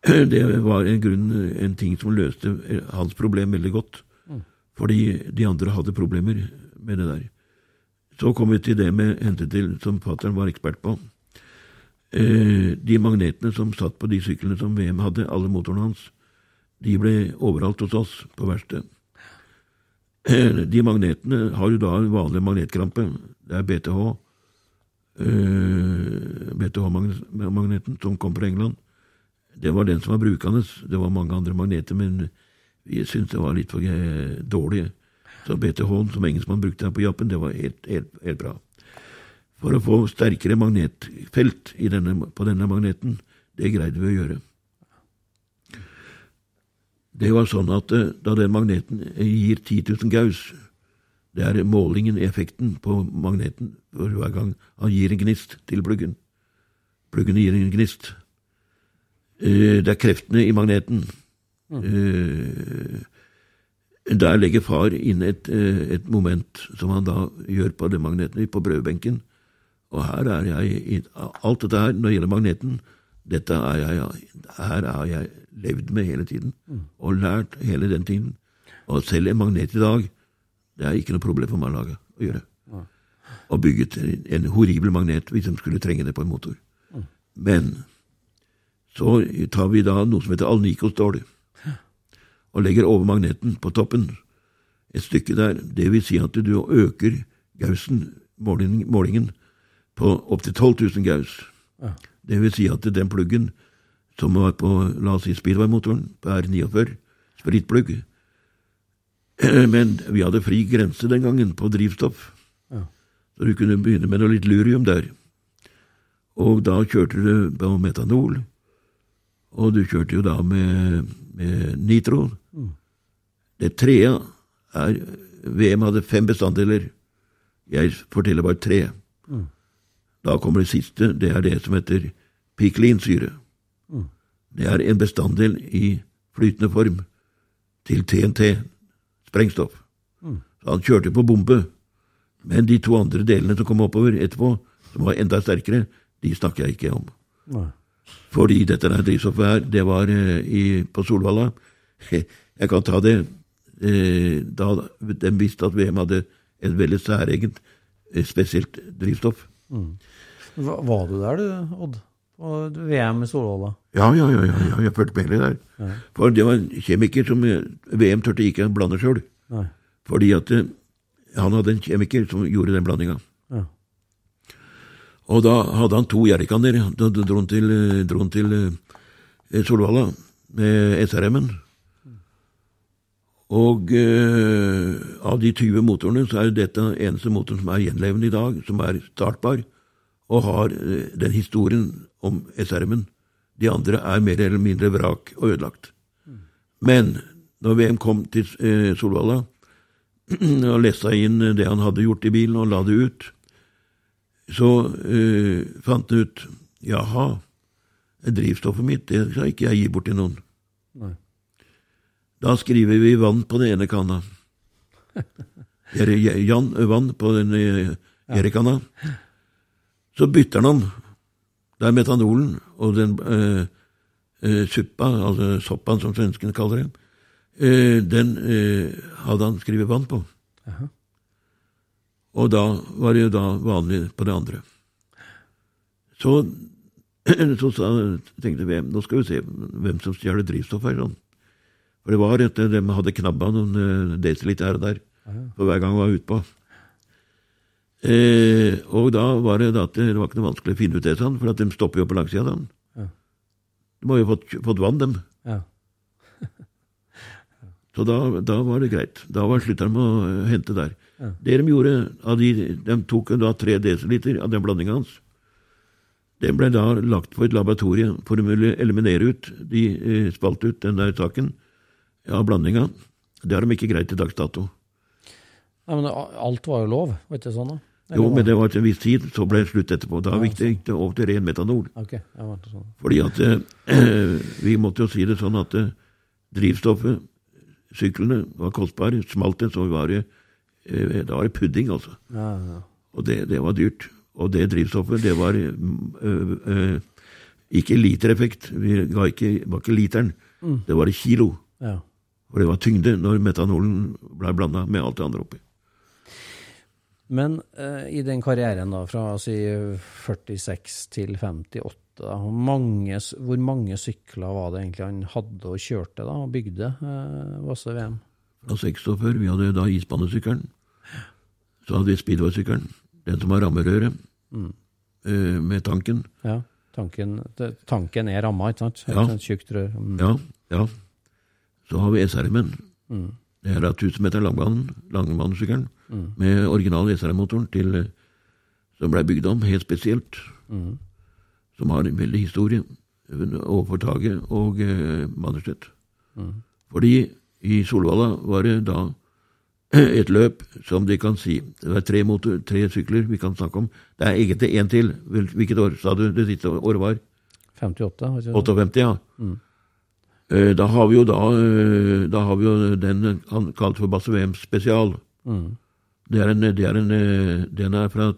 Det var en grunn, en ting som løste hans problem veldig godt, fordi de andre hadde problemer med det der. Så kom vi til det med hente til, som fattern var ekspert på. Eh, de magnetene som satt på de syklene som VM hadde, alle motorene hans, de ble overalt hos oss på verkstedet. Eh, De magnetene har jo da en vanlig magnetkrampe. Det er BTH. eh, BTH-magneten som kom fra England. Det var den som var brukende. Det var mange andre magneter, men vi syntes det var litt for dårlig. Så BTH-en som engelskmann brukte her på Japan, det var helt, helt, helt bra. For å få sterkere magnetfelt i denne, på denne magneten, det greide vi å gjøre. Det var sånn at eh, da den magneten gir 10 000 gauss, det er målingen i effekten på magneten for hver gang han gir en gnist til pluggen. Pluggen gir en gnist. Eh, Det er kreftene i magneten. Mm. Der legger far inn et, eh, et moment som han da gjør på den magneten på prøvebenken. Og her er jeg Alt dette her, når det gjelder magneten, dette er jeg, her har jeg levd med hele tiden. Og lært hele den tiden. Og selv en magnet i dag, det er ikke noe problem for meg å lage å gjøre. Og bygget en horribel magnet hvis de skulle trenge det på en motor. Men så tar vi da noe som heter alnikostål, og legger over magneten på toppen et stykke der. Det vil si at du øker målingen, målingen på opptil 12 000 gauss. Det vil si at den pluggen som var på la oss si speedway-motoren, på R49, spritplugg Men vi hadde fri grense den gangen på drivstoff, så du kunne begynne med noe litt lurium der. Og da kjørte du på metanol, og du kjørte jo da med, med nitro. Det trea er VM hadde fem bestanddeler. Jeg forteller bare tre. Da kommer det siste. Det er det som heter piklinsyre. Det er en bestanddel i flytende form til TNT, sprengstoff. Så han kjørte på bombe. Men de to andre delene som kom oppover etterpå, som var enda sterkere, de snakker jeg ikke om. Nei. Fordi dette der drivstoffet her, det var eh, i, på Solvalla. Jeg kan ta det. Eh, da de visste at VM hadde et veldig særegent, eh, spesielt drivstoff. Hva- Var du der du, Odd? på VM i Solvalla? Ja, ja, ja, ja, ja, jeg fulgte med litt der. For det var en kjemiker som eh, VM turte ikke å blande sjøl. Fordi at eh, han hadde en kjemiker som gjorde den blandinga. Ja. Og da hadde han to jerrykaner. Da dro han til, eh, dro han til Solvalla med SRM-en. Og eh, av de 20 motorene så er dette den eneste motoren som er gjenlevende i dag, som er startbar, og har eh, den historien om SRM-en. De andre er mer eller mindre vrak og ødelagt. Men når VM kom til eh, Solvalla og lessa inn det han hadde gjort i bilen, og la det ut, så eh, fant han ut jaha, drivstoffet mitt det skal ikke jeg gi bort til noen. Nei. Da skriver vi vann på den ene kanna. Jan vann på den ene kanna. Så bytter han om. Det er metanolen og den eh, suppa, altså soppaen som svenskene kaller det, eh, den eh, hadde han skrevet vann på. Og da var det jo da vanlig på det andre. Så, så sa, tenkte vi nå skal vi se hvem som stjeler drivstoff her. sånn. For det var at de hadde knabba noen eh, desiliter her og der for hver gang de var utpå. Eh, og da var det at det var ikke noe vanskelig å finne ut det, sånn, for at de stopper jo på langsida. Sånn. Ja. De har jo fått, fått vann, dem. Ja. Så da, da var det greit. Da var slutta de å eh, hente der. Det de gjorde, av de, de tok da tre desiliter av den blandinga hans. Den ble da lagt på et laboratorium for å eliminere ut De eh, spalte ut den der saken av blandinga. Det har de ikke greit til dags dato. Nei, men alt var jo lov, var ikke sånn da? Jo, men det var til en viss tid, så ble det slutt etterpå. Da gikk det over til ren metanol. Ok, ja, var det sånn. Fordi at eh, Vi måtte jo si det sånn at eh, drivstoffet, syklene, var kostbare. Smalt det, så var det, eh, da var det pudding, altså. Ja, ja. Og det, det var dyrt. Og det drivstoffet, det var ø, ø, ikke litereffekt. Vi ga ikke, var ikke literen, det var i kilo. ja. For det var tyngde når metanolen ble blanda med alt det andre oppi. Men eh, i den karrieren da, fra si 46 til 58, da, mange, hvor mange sykler var det egentlig han hadde og kjørte da, og bygde eh, Vasse VM? Fra 46 vi hadde da isbanesykkelen. Så hadde vi speedway-sykkelen. Den som har rammerøret øh, med tanken. Ja, tanken, tanken er ramma, ikke sant? Ja. Tjukt rør. Mm. Ja, ja. Så har vi SRM-en. Det er da 1000 meter langbanen, langbanesykkelen, med original SRM-motoren til eh, som ble bygd om helt spesielt. Som har en veldig historie overfor Tage og eh, Mannerstedt. Fordi i Solvalla var det da et løp som de kan si Det var tre, motor, tre sykler vi kan snakke om. Det er egentlig én til. Hvilket år sa du det siste året var? 58, var 58, ja. Eh, Da har vi jo da eh, Da har vi jo den han kalte for Basse VM spesial. Det er en, det er en, eh, den er fra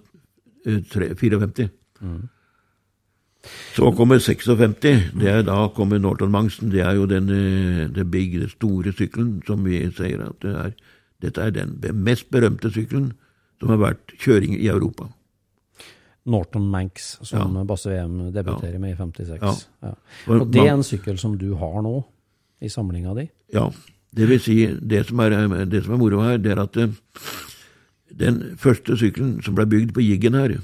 eh, tre- 54. Så kommer 56. Det er da kommer Norton Mangsen. Det er jo den, the big, den store sykkelen som vi sier at det er. Dette er den mest berømte sykkelen som har vært kjøring i Europa. Norton Manx, som Ja. Basse VM debuterer med i 56. Ja. Ja. For Og det er en sykkel som du har nå, i samlinga di? Ja, det vil si, det som er, det som er moro her, det er at eh, den første sykkelen som ble bygd på Jiggen her,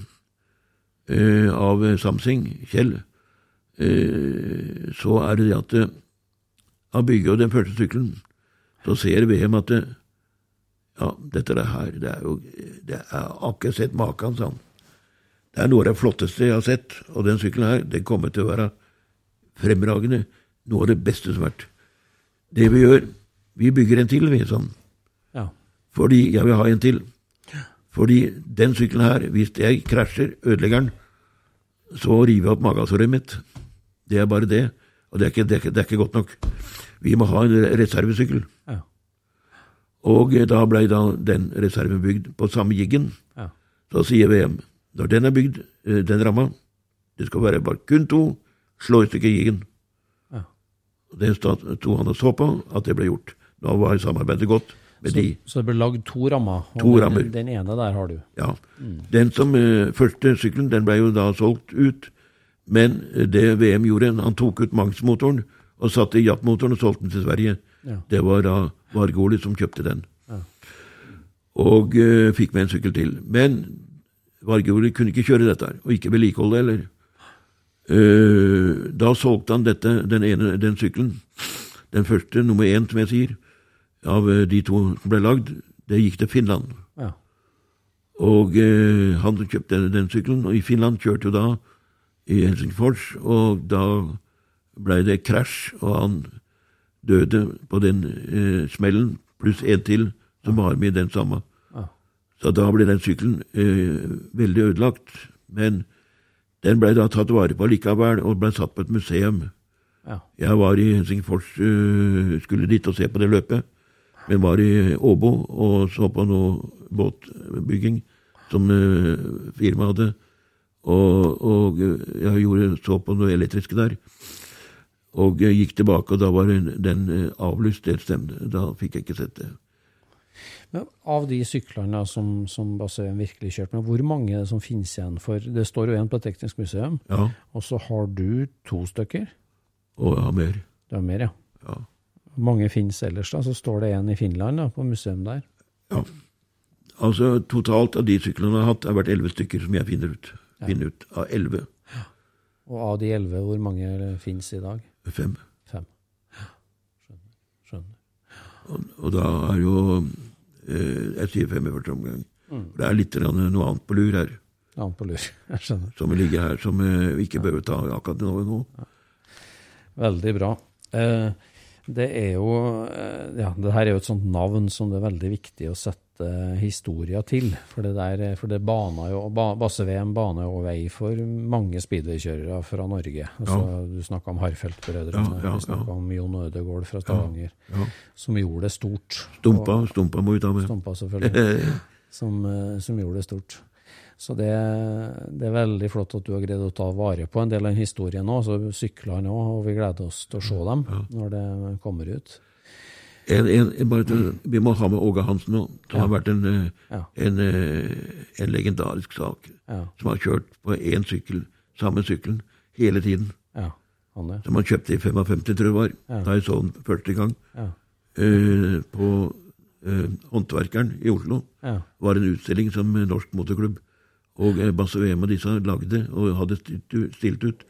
uh, av Samsing, Kjell, uh, så er det det at uh, han bygger den første sykkelen, så ser VM at ja, dette er her, det er jo det er akkurat sett maken, sa han. Det er noe av det flotteste jeg har sett, og den sykkelen her, den kommer til å være fremragende, noe av det beste som har vært. Det vi gjør, vi bygger en til, vi, sånn. Ja. Fordi jeg vil ha en til. Fordi den sykkelen her, hvis jeg krasjer, ødelegger den, så river jeg opp magesåret mitt. Det er bare det. Og det er, ikke, det, er ikke, det er ikke godt nok. Vi må ha en reservesykkel. Ja. Og da ble da den reserven bygd på samme jiggen. Ja. Så sier VM, når den er bygd, eh, den ramma, det skal være bare kun to, slå i stykker jiggen. Ja. Det sto han og så på at det ble gjort. Da var samarbeidet godt med Så, de. så det ble lagd to rammer, To den, rammer. den ene der har du. Ja. Den som eh, første sykkelen, den ble jo da solgt ut, Men det VM gjorde, han tok ut Mangs-motoren og satte i Japp-motoren og solgte den til Sverige. Ja. Det var da Vargoli som kjøpte den. Ja. Og uh, fikk med en sykkel til. Men Vargoli kunne ikke kjøre dette, her, og ikke vedlikeholde heller. Eh, da solgte han dette, den ene, den sykkelen, den første, nummer én, som jeg sier, av eh, de to som ble lagd, det gikk til Finland. Ja. Og eh, han kjøpte den, den sykkelen, og i Finland kjørte jo da i Helsingfors, og da blei det krasj, og han døde på den eh, smellen, pluss en til som var med i den samme. Så da ble den sykkelen eh, veldig ødelagt, men den blei da tatt vare på likevel, og blei satt på et museum. Ja. Jeg var i Helsingfors, eh, skulle dit og se på det løpet, men var i Åbo og så på noe båtbygging som eh, firmaet hadde. Og, og øh, jeg gjorde, så på noe elektriske der. Og jeg gikk tilbake, og da var den, øh, avlyst. Da fikk jeg ikke sett det. Men av de syklene som, som Bassøen virkelig kjørte med, hvor mange som finnes igjen? For det står jo en på Teknisk museum, Ja, og så har du to stykker. og jeg har mer. Du har mer, ja. Ja. Mange finnes ellers, da? Så står det en i Finland, da, på museum der. ja. Altså totalt av de syklene jeg har hatt, har vært elleve stykker som jeg finner ut. Finner ut av elleve. Og av de elleve, hvor mange finnes i dag? Fem. Fem. Skjønner. Skjønner. Og, og da er jo eh, Jeg sier fem i første omgang. Det er litt noe annet på lur her, Annet på lur. Jeg skjønner. som ligger her, som eh, vi ikke behøver ta akkurat nå. nå. Veldig bra. Eh, det er jo eh, Ja, det her er jo et sånt navn som det er veldig viktig å sette historier til. For det der, for det bana jo Basse-VM baner jo vei for mange speedwaykjørere fra Norge. Altså, Du snakka om Harfeldt-brødrene. Ja, ja, ja. om Jon Ødegaard fra Stavanger. Ja. Som gjorde det stort. Stumpa, stumpa må vi ta med. Stumpa, selvfølgelig. som, eh, som gjorde det stort. Så det, det er veldig flott at du har greid å ta vare på en del av historien nå. Så sykler han òg, og vi gleder oss til å se dem når det kommer ut. En, en, bare til, vi må ha med Åge Hansen nå, Ja. har vært en, eh, en, eh, en legendarisk sak. Som har kjørt på én sykkel, samme sykkelen, hele tiden. ja han. Som han kjøpte i 55, tror jeg det var, da jeg så den første gang. Ja, Eh, på uh, Håndverkeren i Oslo. ja, var en utstilling som Norsk Motorklubb og uh, Basse VM og disse lagde, og hadde stilt, ut-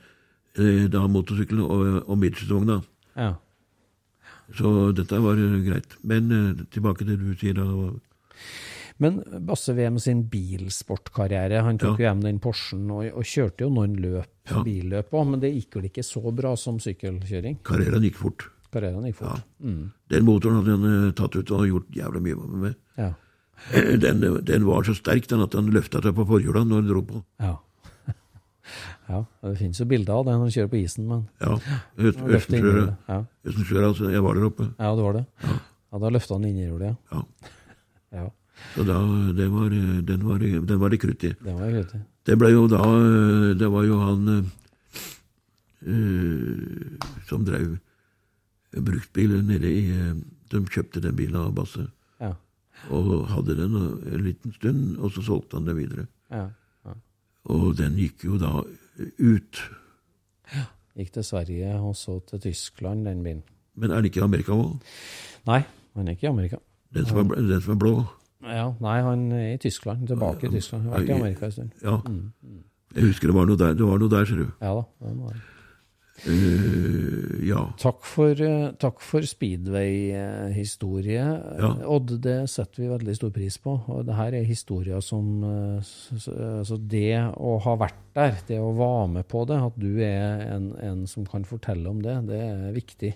da motorsykkelen og, og midtsesongene. ja. Så dette var eh, greit. Men eh, tilbake til det du sier da. Men Basse VM sin bilsportkarriere, han tok jo hjem den Porschen og, og kjørte jo noen løp, Ja. billøp òg, men det gikk vel ikke så bra som sykkelkjøring? Karrieren gikk fort. Karrieren gikk fort. Mm. Den motoren hadde han eh, tatt ut og gjort jævla mye med. Ja. Den, den var så sterk den at han løfta seg på forhjula når han dro på. ja. Ja. Det finnes jo bilder av det når du kjører på isen, men Ja, Øst- han løfter Østensjøra. innhjulet. Ja. Altså. Jeg var der oppe. ja, det var det. Ja, Da løfta han innhjulet, ja. Ja. ja. Så da, det var, den, var, den var det krutt i. Det var i. Det ble jo da Det var jo han eh, som drev bruktbil nede i eh, De kjøpte den bilen av Basse Ja. og hadde den en liten stund, og så solgte han den videre. ja. Og den gikk jo da ut. Ja. Gikk til Sverige og så til Tyskland, den bilen. Men er den ikke i Amerika òg? Nei, han er ikke i Amerika. Den, som er den som er blå? Ja, Nei, han er i Tyskland. Tilbake i Tyskland. Han har vært i Amerika en stund. Ja. Jeg husker det var noe der, det var noe der ser du. Ja da. det var det. Eh, ja. Takk for, eh, takk for speedway-historie. Ja. Odd, det setter vi veldig stor pris på. Og det her er historier som eh, altså Det å ha vært der, det å være med på det, at du er en, en som kan fortelle om det, det er viktig.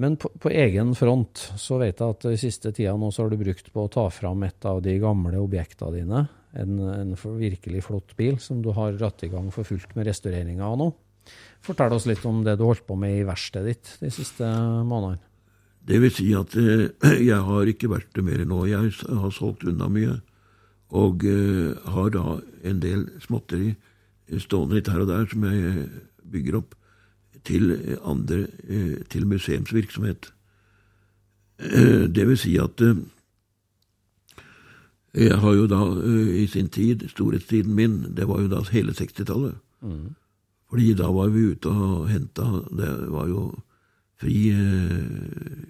Men på, på egen front så vet jeg at i siste tida nå så har du brukt på å ta fram et av de gamle objektene dine. En, en virkelig flott bil som du har dratt i gang for fullt med restaureringa av nå. Fortell oss litt om det du holdt på med i verkstedet ditt de siste månedene. Det vil si at eh, jeg har ikke vært det mer nå. Jeg har solgt unna mye. Og eh, har da en del småtteri stående litt her og der som jeg eh, bygger opp til eh, andre eh, til museumsvirksomhet. Eh, Det vil si at eh, jeg har jo da eh, i sin tid, storhetstiden min, det var jo da hele 60-tallet. Fordi da var vi ute og henta Det var jo fri eh,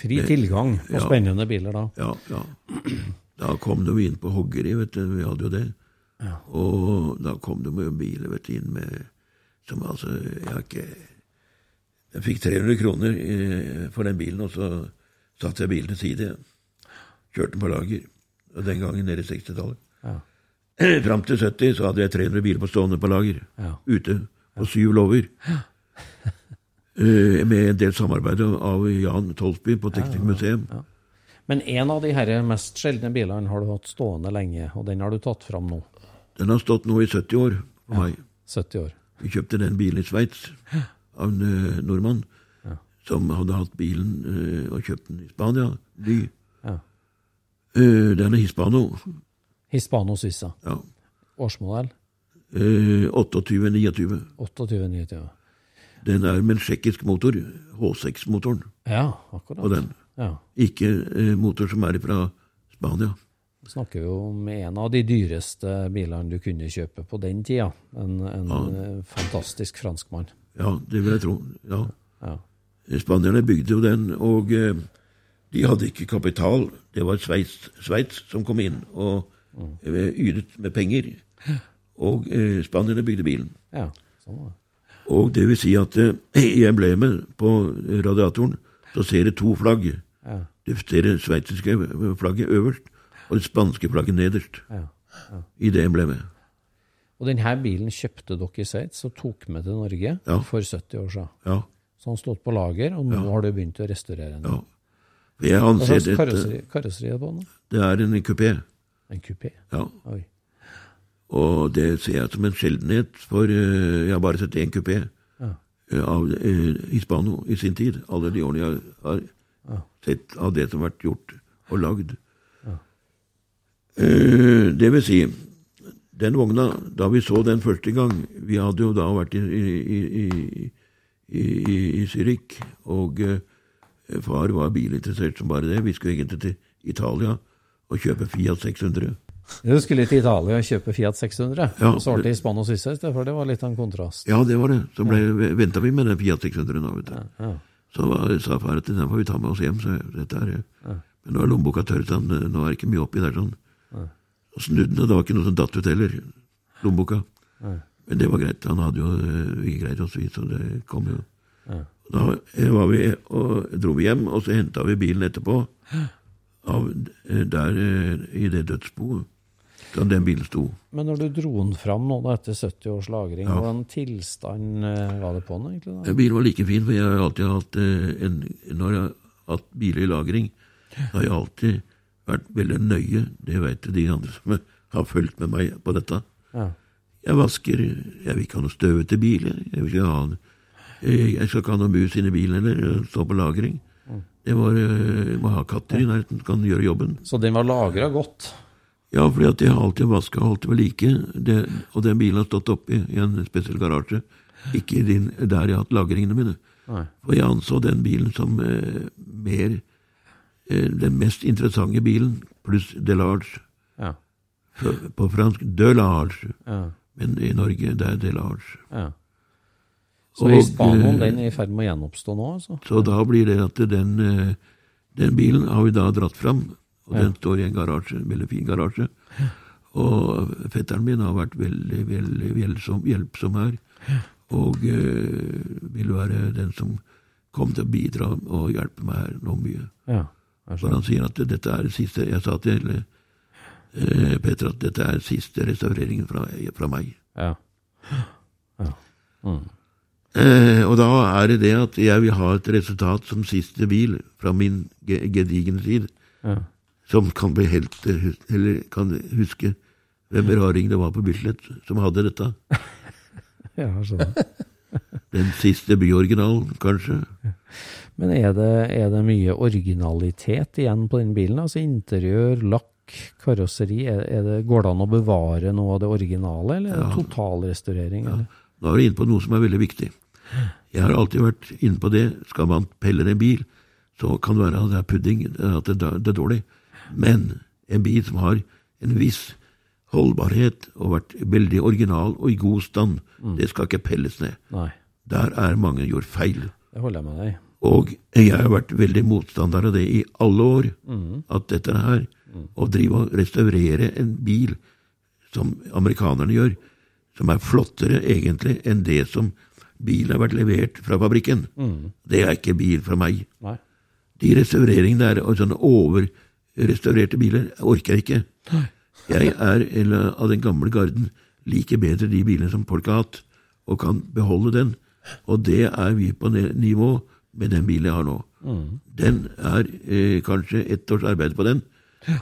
Fri tilgang på Ja. spennende biler da. Ja, ja. Da kom de inn på hoggeri, vet du. Vi hadde jo det. Og da kom de med biler vet du, inn med Som altså Jeg har ikke Jeg fikk 300 kroner eh, for den bilen, og så satte jeg bilen til side. Kjørte den på lager. Og den gangen nede i 60-tallet. Ja. Fram til 70 så hadde jeg 300 biler på stående på lager. Ja. Ute. På syv låver. Eh, med en del samarbeid av Jan Tolsby på Teknisk museum. Men en av de her mest sjeldne bilene har du hatt stående lenge, og den har du tatt fram nå. Den har stått nå i 70 år for meg. 70 år. Vi kjøpte den bilen i Sveits av en eh, nordmann som hadde hatt bilen eh, og kjøpt den i Spania. Ny. Ja. Uh, den er Hispano. Hispano Suissa. Ja. Årsmodell Eh, 28-29. Den er med en tsjekkisk motor. H6-motoren Ja, akkurat. Og den. Ja. Ikke eh, motor som er fra Spania. Vi snakker jo om en av de dyreste bilene du kunne kjøpe på den tida. En, en ja. fantastisk franskmann. Ja, det vil jeg tro. Ja. Ja. Spanierne bygde jo den, og eh, de hadde ikke kapital. Det var Sveits, Sveits som kom inn og eh, Ydet med penger. Og eh, spanierne bygde bilen. Ja, sånn var det. Og det vil si at eh, i emblemet på radiatoren så ser du to flagg. Ja. Du ser det sveitsiske flagget øverst, og det spanske flagget nederst Ja. i det emblemet. Og denne bilen kjøpte dere i Sveits og tok med til Norge Ja. for 70 år siden. Ja, Så han stått på lager, og nå har du begynt å restaurere den. ja. Hva slags karosseri, karosseri er det på den? Det er en kupé. En kupé? Ja. Oi. Og det ser jeg som en sjeldenhet, for eh, jeg har bare sett én kupé Ja. eh, av eh, Hispano i sin tid. Alle de årene jeg har sett av det som har vært gjort og lagd. Ja. det vil si, den vogna, da vi så den første gang Vi hadde jo da vært i, i, i, i, Zürich, og far var bilinteressert som bare det. Vi skulle egentlig til Italia og kjøpe Fiat 600. Du skulle til Italia og kjøpe Fiat 600, Ja, og så var det- i Spania og i for det var litt av en kontrast. Ja, det var det. Så ja. venta vi med den Fiat 600 nå, vet du. Ja. Så var, sa far at den får vi ta med oss hjem. Så dette er, Men nå er lommeboka tørr, sånn, nå er det ikke mye oppi der. sånn. Og snudde den, og det var ikke noe som datt ut heller. Lommeboka. Men det var greit. Han hadde jo ikke vi greid oss, vi, så det kom jo. Da eh, var vi, og dro vi hjem, og så henta vi bilen etterpå. Av, eh, der eh, i det dødsboet. Da den bilen sto. Men når du dro den fram nå da, etter 70 års lagring, Ja. hvordan tilstand eh, var det på den egentlig? da? Bilen var like fin, for jeg har alltid hatt en, Når jeg har hatt biler i lagring, har jeg alltid vært veldig nøye. Det vet de andre som har fulgt med meg på dette. Ja. Jeg vasker Jeg vil ikke ha noe støvete bil. jeg. Jeg, vil ikke ha, eh, jeg skal ikke ha noe mus inni bilen eller stå på lagring. Det var, eh, må ha katter i nærheten som kan gjøre jobben. Så den var lagra godt? Ja, fordi at jeg har alltid vaska og alltid ved like. Det, og den bilen har stått oppe i en spesiell garasje. Ikke din, der jeg har hatt lagringene mine. Nei. For jeg anså den bilen som eh, mer eh, Den mest interessante bilen, pluss Delarge. Ja. På, på fransk Delarge. Ja. Men i Norge det er Delarge. ja. Så Og, Hispanoen eh, den er i ferd med å gjenoppstå nå, altså? Så da blir det at den, eh, den bilen har vi da dratt fram, og Ja. den står i en garasje, en veldig fin garasje. Og fetteren min har vært veldig, veldig hjelpsom, hjelpsom her, og øh, vil være den som kom til å bidra og hjelpe meg her nå mye. Ja. For han sier at dette er det siste Jeg sa til eh, Petter at dette er siste restaureringen fra, fra meg. Ja. ja. Mm. Eh, og da er det det at jeg vil ha et resultat som siste bil fra min ge- gedigne tid, Ja. som kan bli helt eh, Eller kan huske hvem raring det var på Bislett som hadde dette. ja, sånn. Den siste byoriginalen, kanskje. Men er det, er det mye originalitet igjen på den bilen? Altså interiør, lakk, karosseri. Er, er det, går det an å bevare noe av det originale, eller er det totalrestaurering? Eller? Nå er du inne på noe som er veldig viktig. Jeg har alltid vært inne på det. Skal man pelle en bil, så kan det være at det er pudding, at det, er dårlig. Men en bil som har en viss holdbarhet og vært veldig original og i god stand. Det skal ikke pelles ned. Nei, Der er mange gjort feil. det holder jeg med deg. Og jeg har vært veldig motstander av det i alle år. At dette her, å drive og restaurere en bil, som amerikanerne gjør, som er flottere egentlig enn det som bilen har vært levert fra fabrikken, det er ikke bil fra meg. Nei. De restaureringene der, og sånne overrestaurerte biler, orker jeg ikke. Jeg er eller, av den gamle garden, liker bedre de bilene som folk har hatt, og kan beholde den. Og det er vi på nivå med den bilen jeg har nå. Den er eh, kanskje ett års arbeid på den,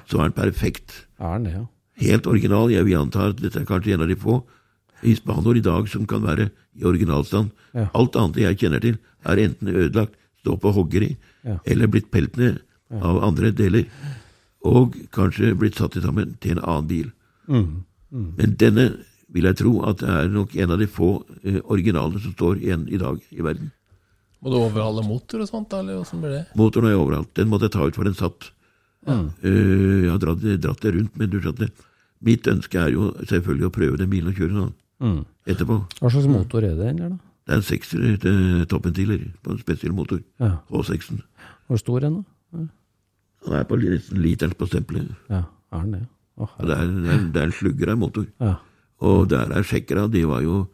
så er den perfekt. Er den det, ja? Helt original. Jeg vil anta at dette er kanskje en av de få hispanor i dag som kan være i originalstand. Ja. Alt annet jeg kjenner til, er enten ødelagt, stå på hoggeri, Ja. eller blitt pelt ned av andre deler, og kanskje blitt satt sammen til en annen bil. Mm. Men denne vil jeg tro at det er nok en av de få eh, originalene som står igjen i dag i verden. Må du overhale motor og sånt, eller hvordan blir det? Motoren er overalt. Den måtte jeg ta ut for den satt. Eh, jeg har dratt, dratt det rundt, men du skjønner, mitt ønske er jo selvfølgelig å prøve den bilen og kjøre den Mm. etterpå. Hva slags motor er det den der, da? Det er en sekser til toppventiler på en spesiell motor. Ja. H6-en. Hvor stor er den, da? Den er på nesten literen på stempelet. Ja, er den det? Oh, Det er, det er, det er en slugger av en motor. Ja. Og der er sjekkera. de var jo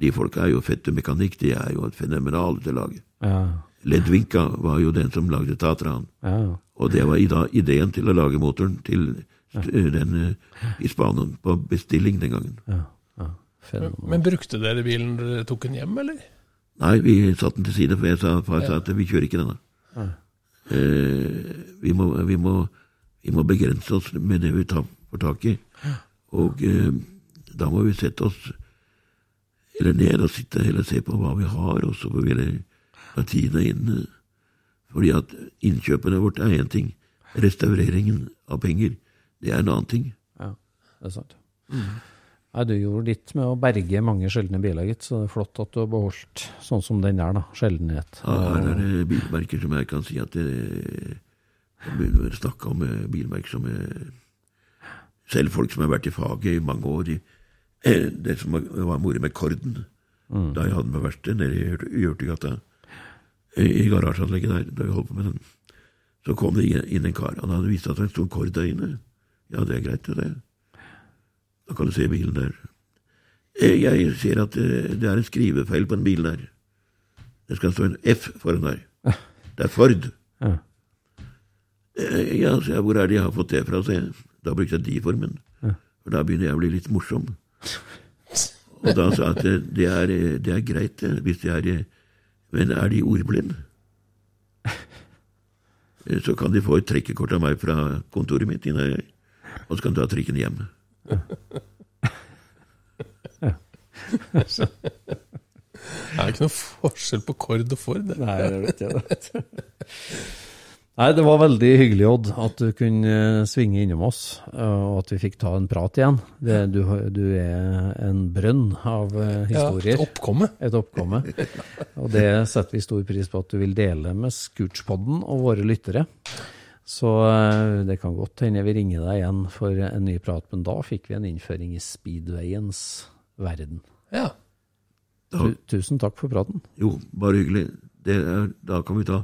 De folka er jo fette mekanikk, de er jo et fenomenal til å lage. Ja, Ledvinka var jo den som lagde Tatraen. ja. Og det var da ideen til å lage motoren til den uh, Spania på bestilling den gangen. ja, Fenomenalt. Men brukte dere bilen dere tok den hjem, eller? Nei, vi satte den til side, for jeg sa, far sa at vi kjører ikke denne. Eh, vi, må, vi, må, vi må begrense oss med det vi tar, for tak i. Og eh, da må vi sette oss eller ned og sitte eller se på hva vi har, og så får vi heller la inn. Fordi at innkjøpene vårt er én ting, restaureringen av penger, det er en annen ting. Ja, det er sant. Nei, du gjorde ditt med å berge mange sjeldne biler, gitt, så det er flott at du har beholdt sånn som den der, da. Sjeldenhet. Ja, her er det bilmerker som jeg kan si at det, Jeg begynner å snakke om eh, bilmerker som er, Selv folk som har vært i faget i mange år. i- eh, Det som var- moro med Korden, da jeg hadde med verksted nede i Hjørt- i Hjørtegata, i garasjeanlegget der, da vi holdt på med den, så kom det inn- en kar. Han hadde vist at det sto en Kord der inne. Ja, det er greit, det. Da kan du se bilen der. Eh, Jeg ser at eh, det er en skrivefeil på den bilen der. Det skal stå en F foran der. Det er Ford. Ja. Eh, Ja, så jeg, hvor er det jeg har fått det fra? Så jeg, da brukte jeg de-formen. For da begynner jeg å bli litt morsom. Og da sa jeg at det, er, det er greit, hvis de er Men er de ordblinde? Eh, Så kan de få et trekkekort av meg fra kontoret mitt, og så kan de ta trikken hjem. Det er ikke noe forskjell på Kord og Ford. det. Nei, det vet jeg det. Nei, det var veldig hyggelig, Odd, at du kunne eh, svinge innom oss, eh, og at vi fikk ta en prat igjen. Det, du, du er en brønn av eh, historier. Ja, et oppkomme. Et oppkomme. Og det setter vi stor pris på at du vil dele med Scootspodden og våre lyttere. Så eh, det kan godt hende vi ringer deg igjen for en ny prat, men da fikk vi en innføring i speedwayens verden. Ja. Tu, tusen takk for praten. Jo, bare hyggelig. Det er, da kan vi ta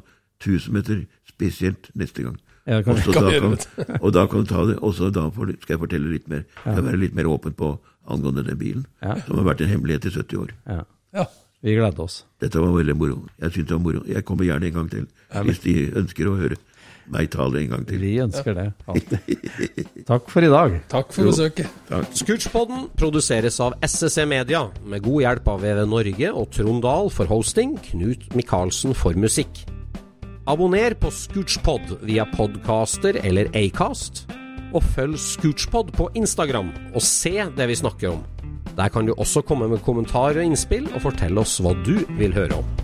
1000 meter spesielt neste gang. Ja, kan Også kan da kan, og da kan vi ta det, og så da skal jeg fortelle litt mer. Jeg skal være litt mer åpen på angående den bilen, Ja. som har vært en hemmelighet i 70 år. Ja. ja. Vi gleder oss. Dette var veldig moro. Jeg synes det var moro. Jeg kommer gjerne en gang til, hvis de ønsker å høre meg det en gang til. Vi ønsker det. Alltid. Takk for i dag. Takk for besøket. Scootspodden produseres av SSC Media, med god hjelp av VV Norge og Trond Dahl for hosting, Knut Micaelsen for musikk. Abonner på Scootspod via podcaster eller Acast, og følg Scootspod på Instagram og se det vi snakker om. Der kan du også komme med kommentarer og innspill, og fortelle oss hva du vil høre om.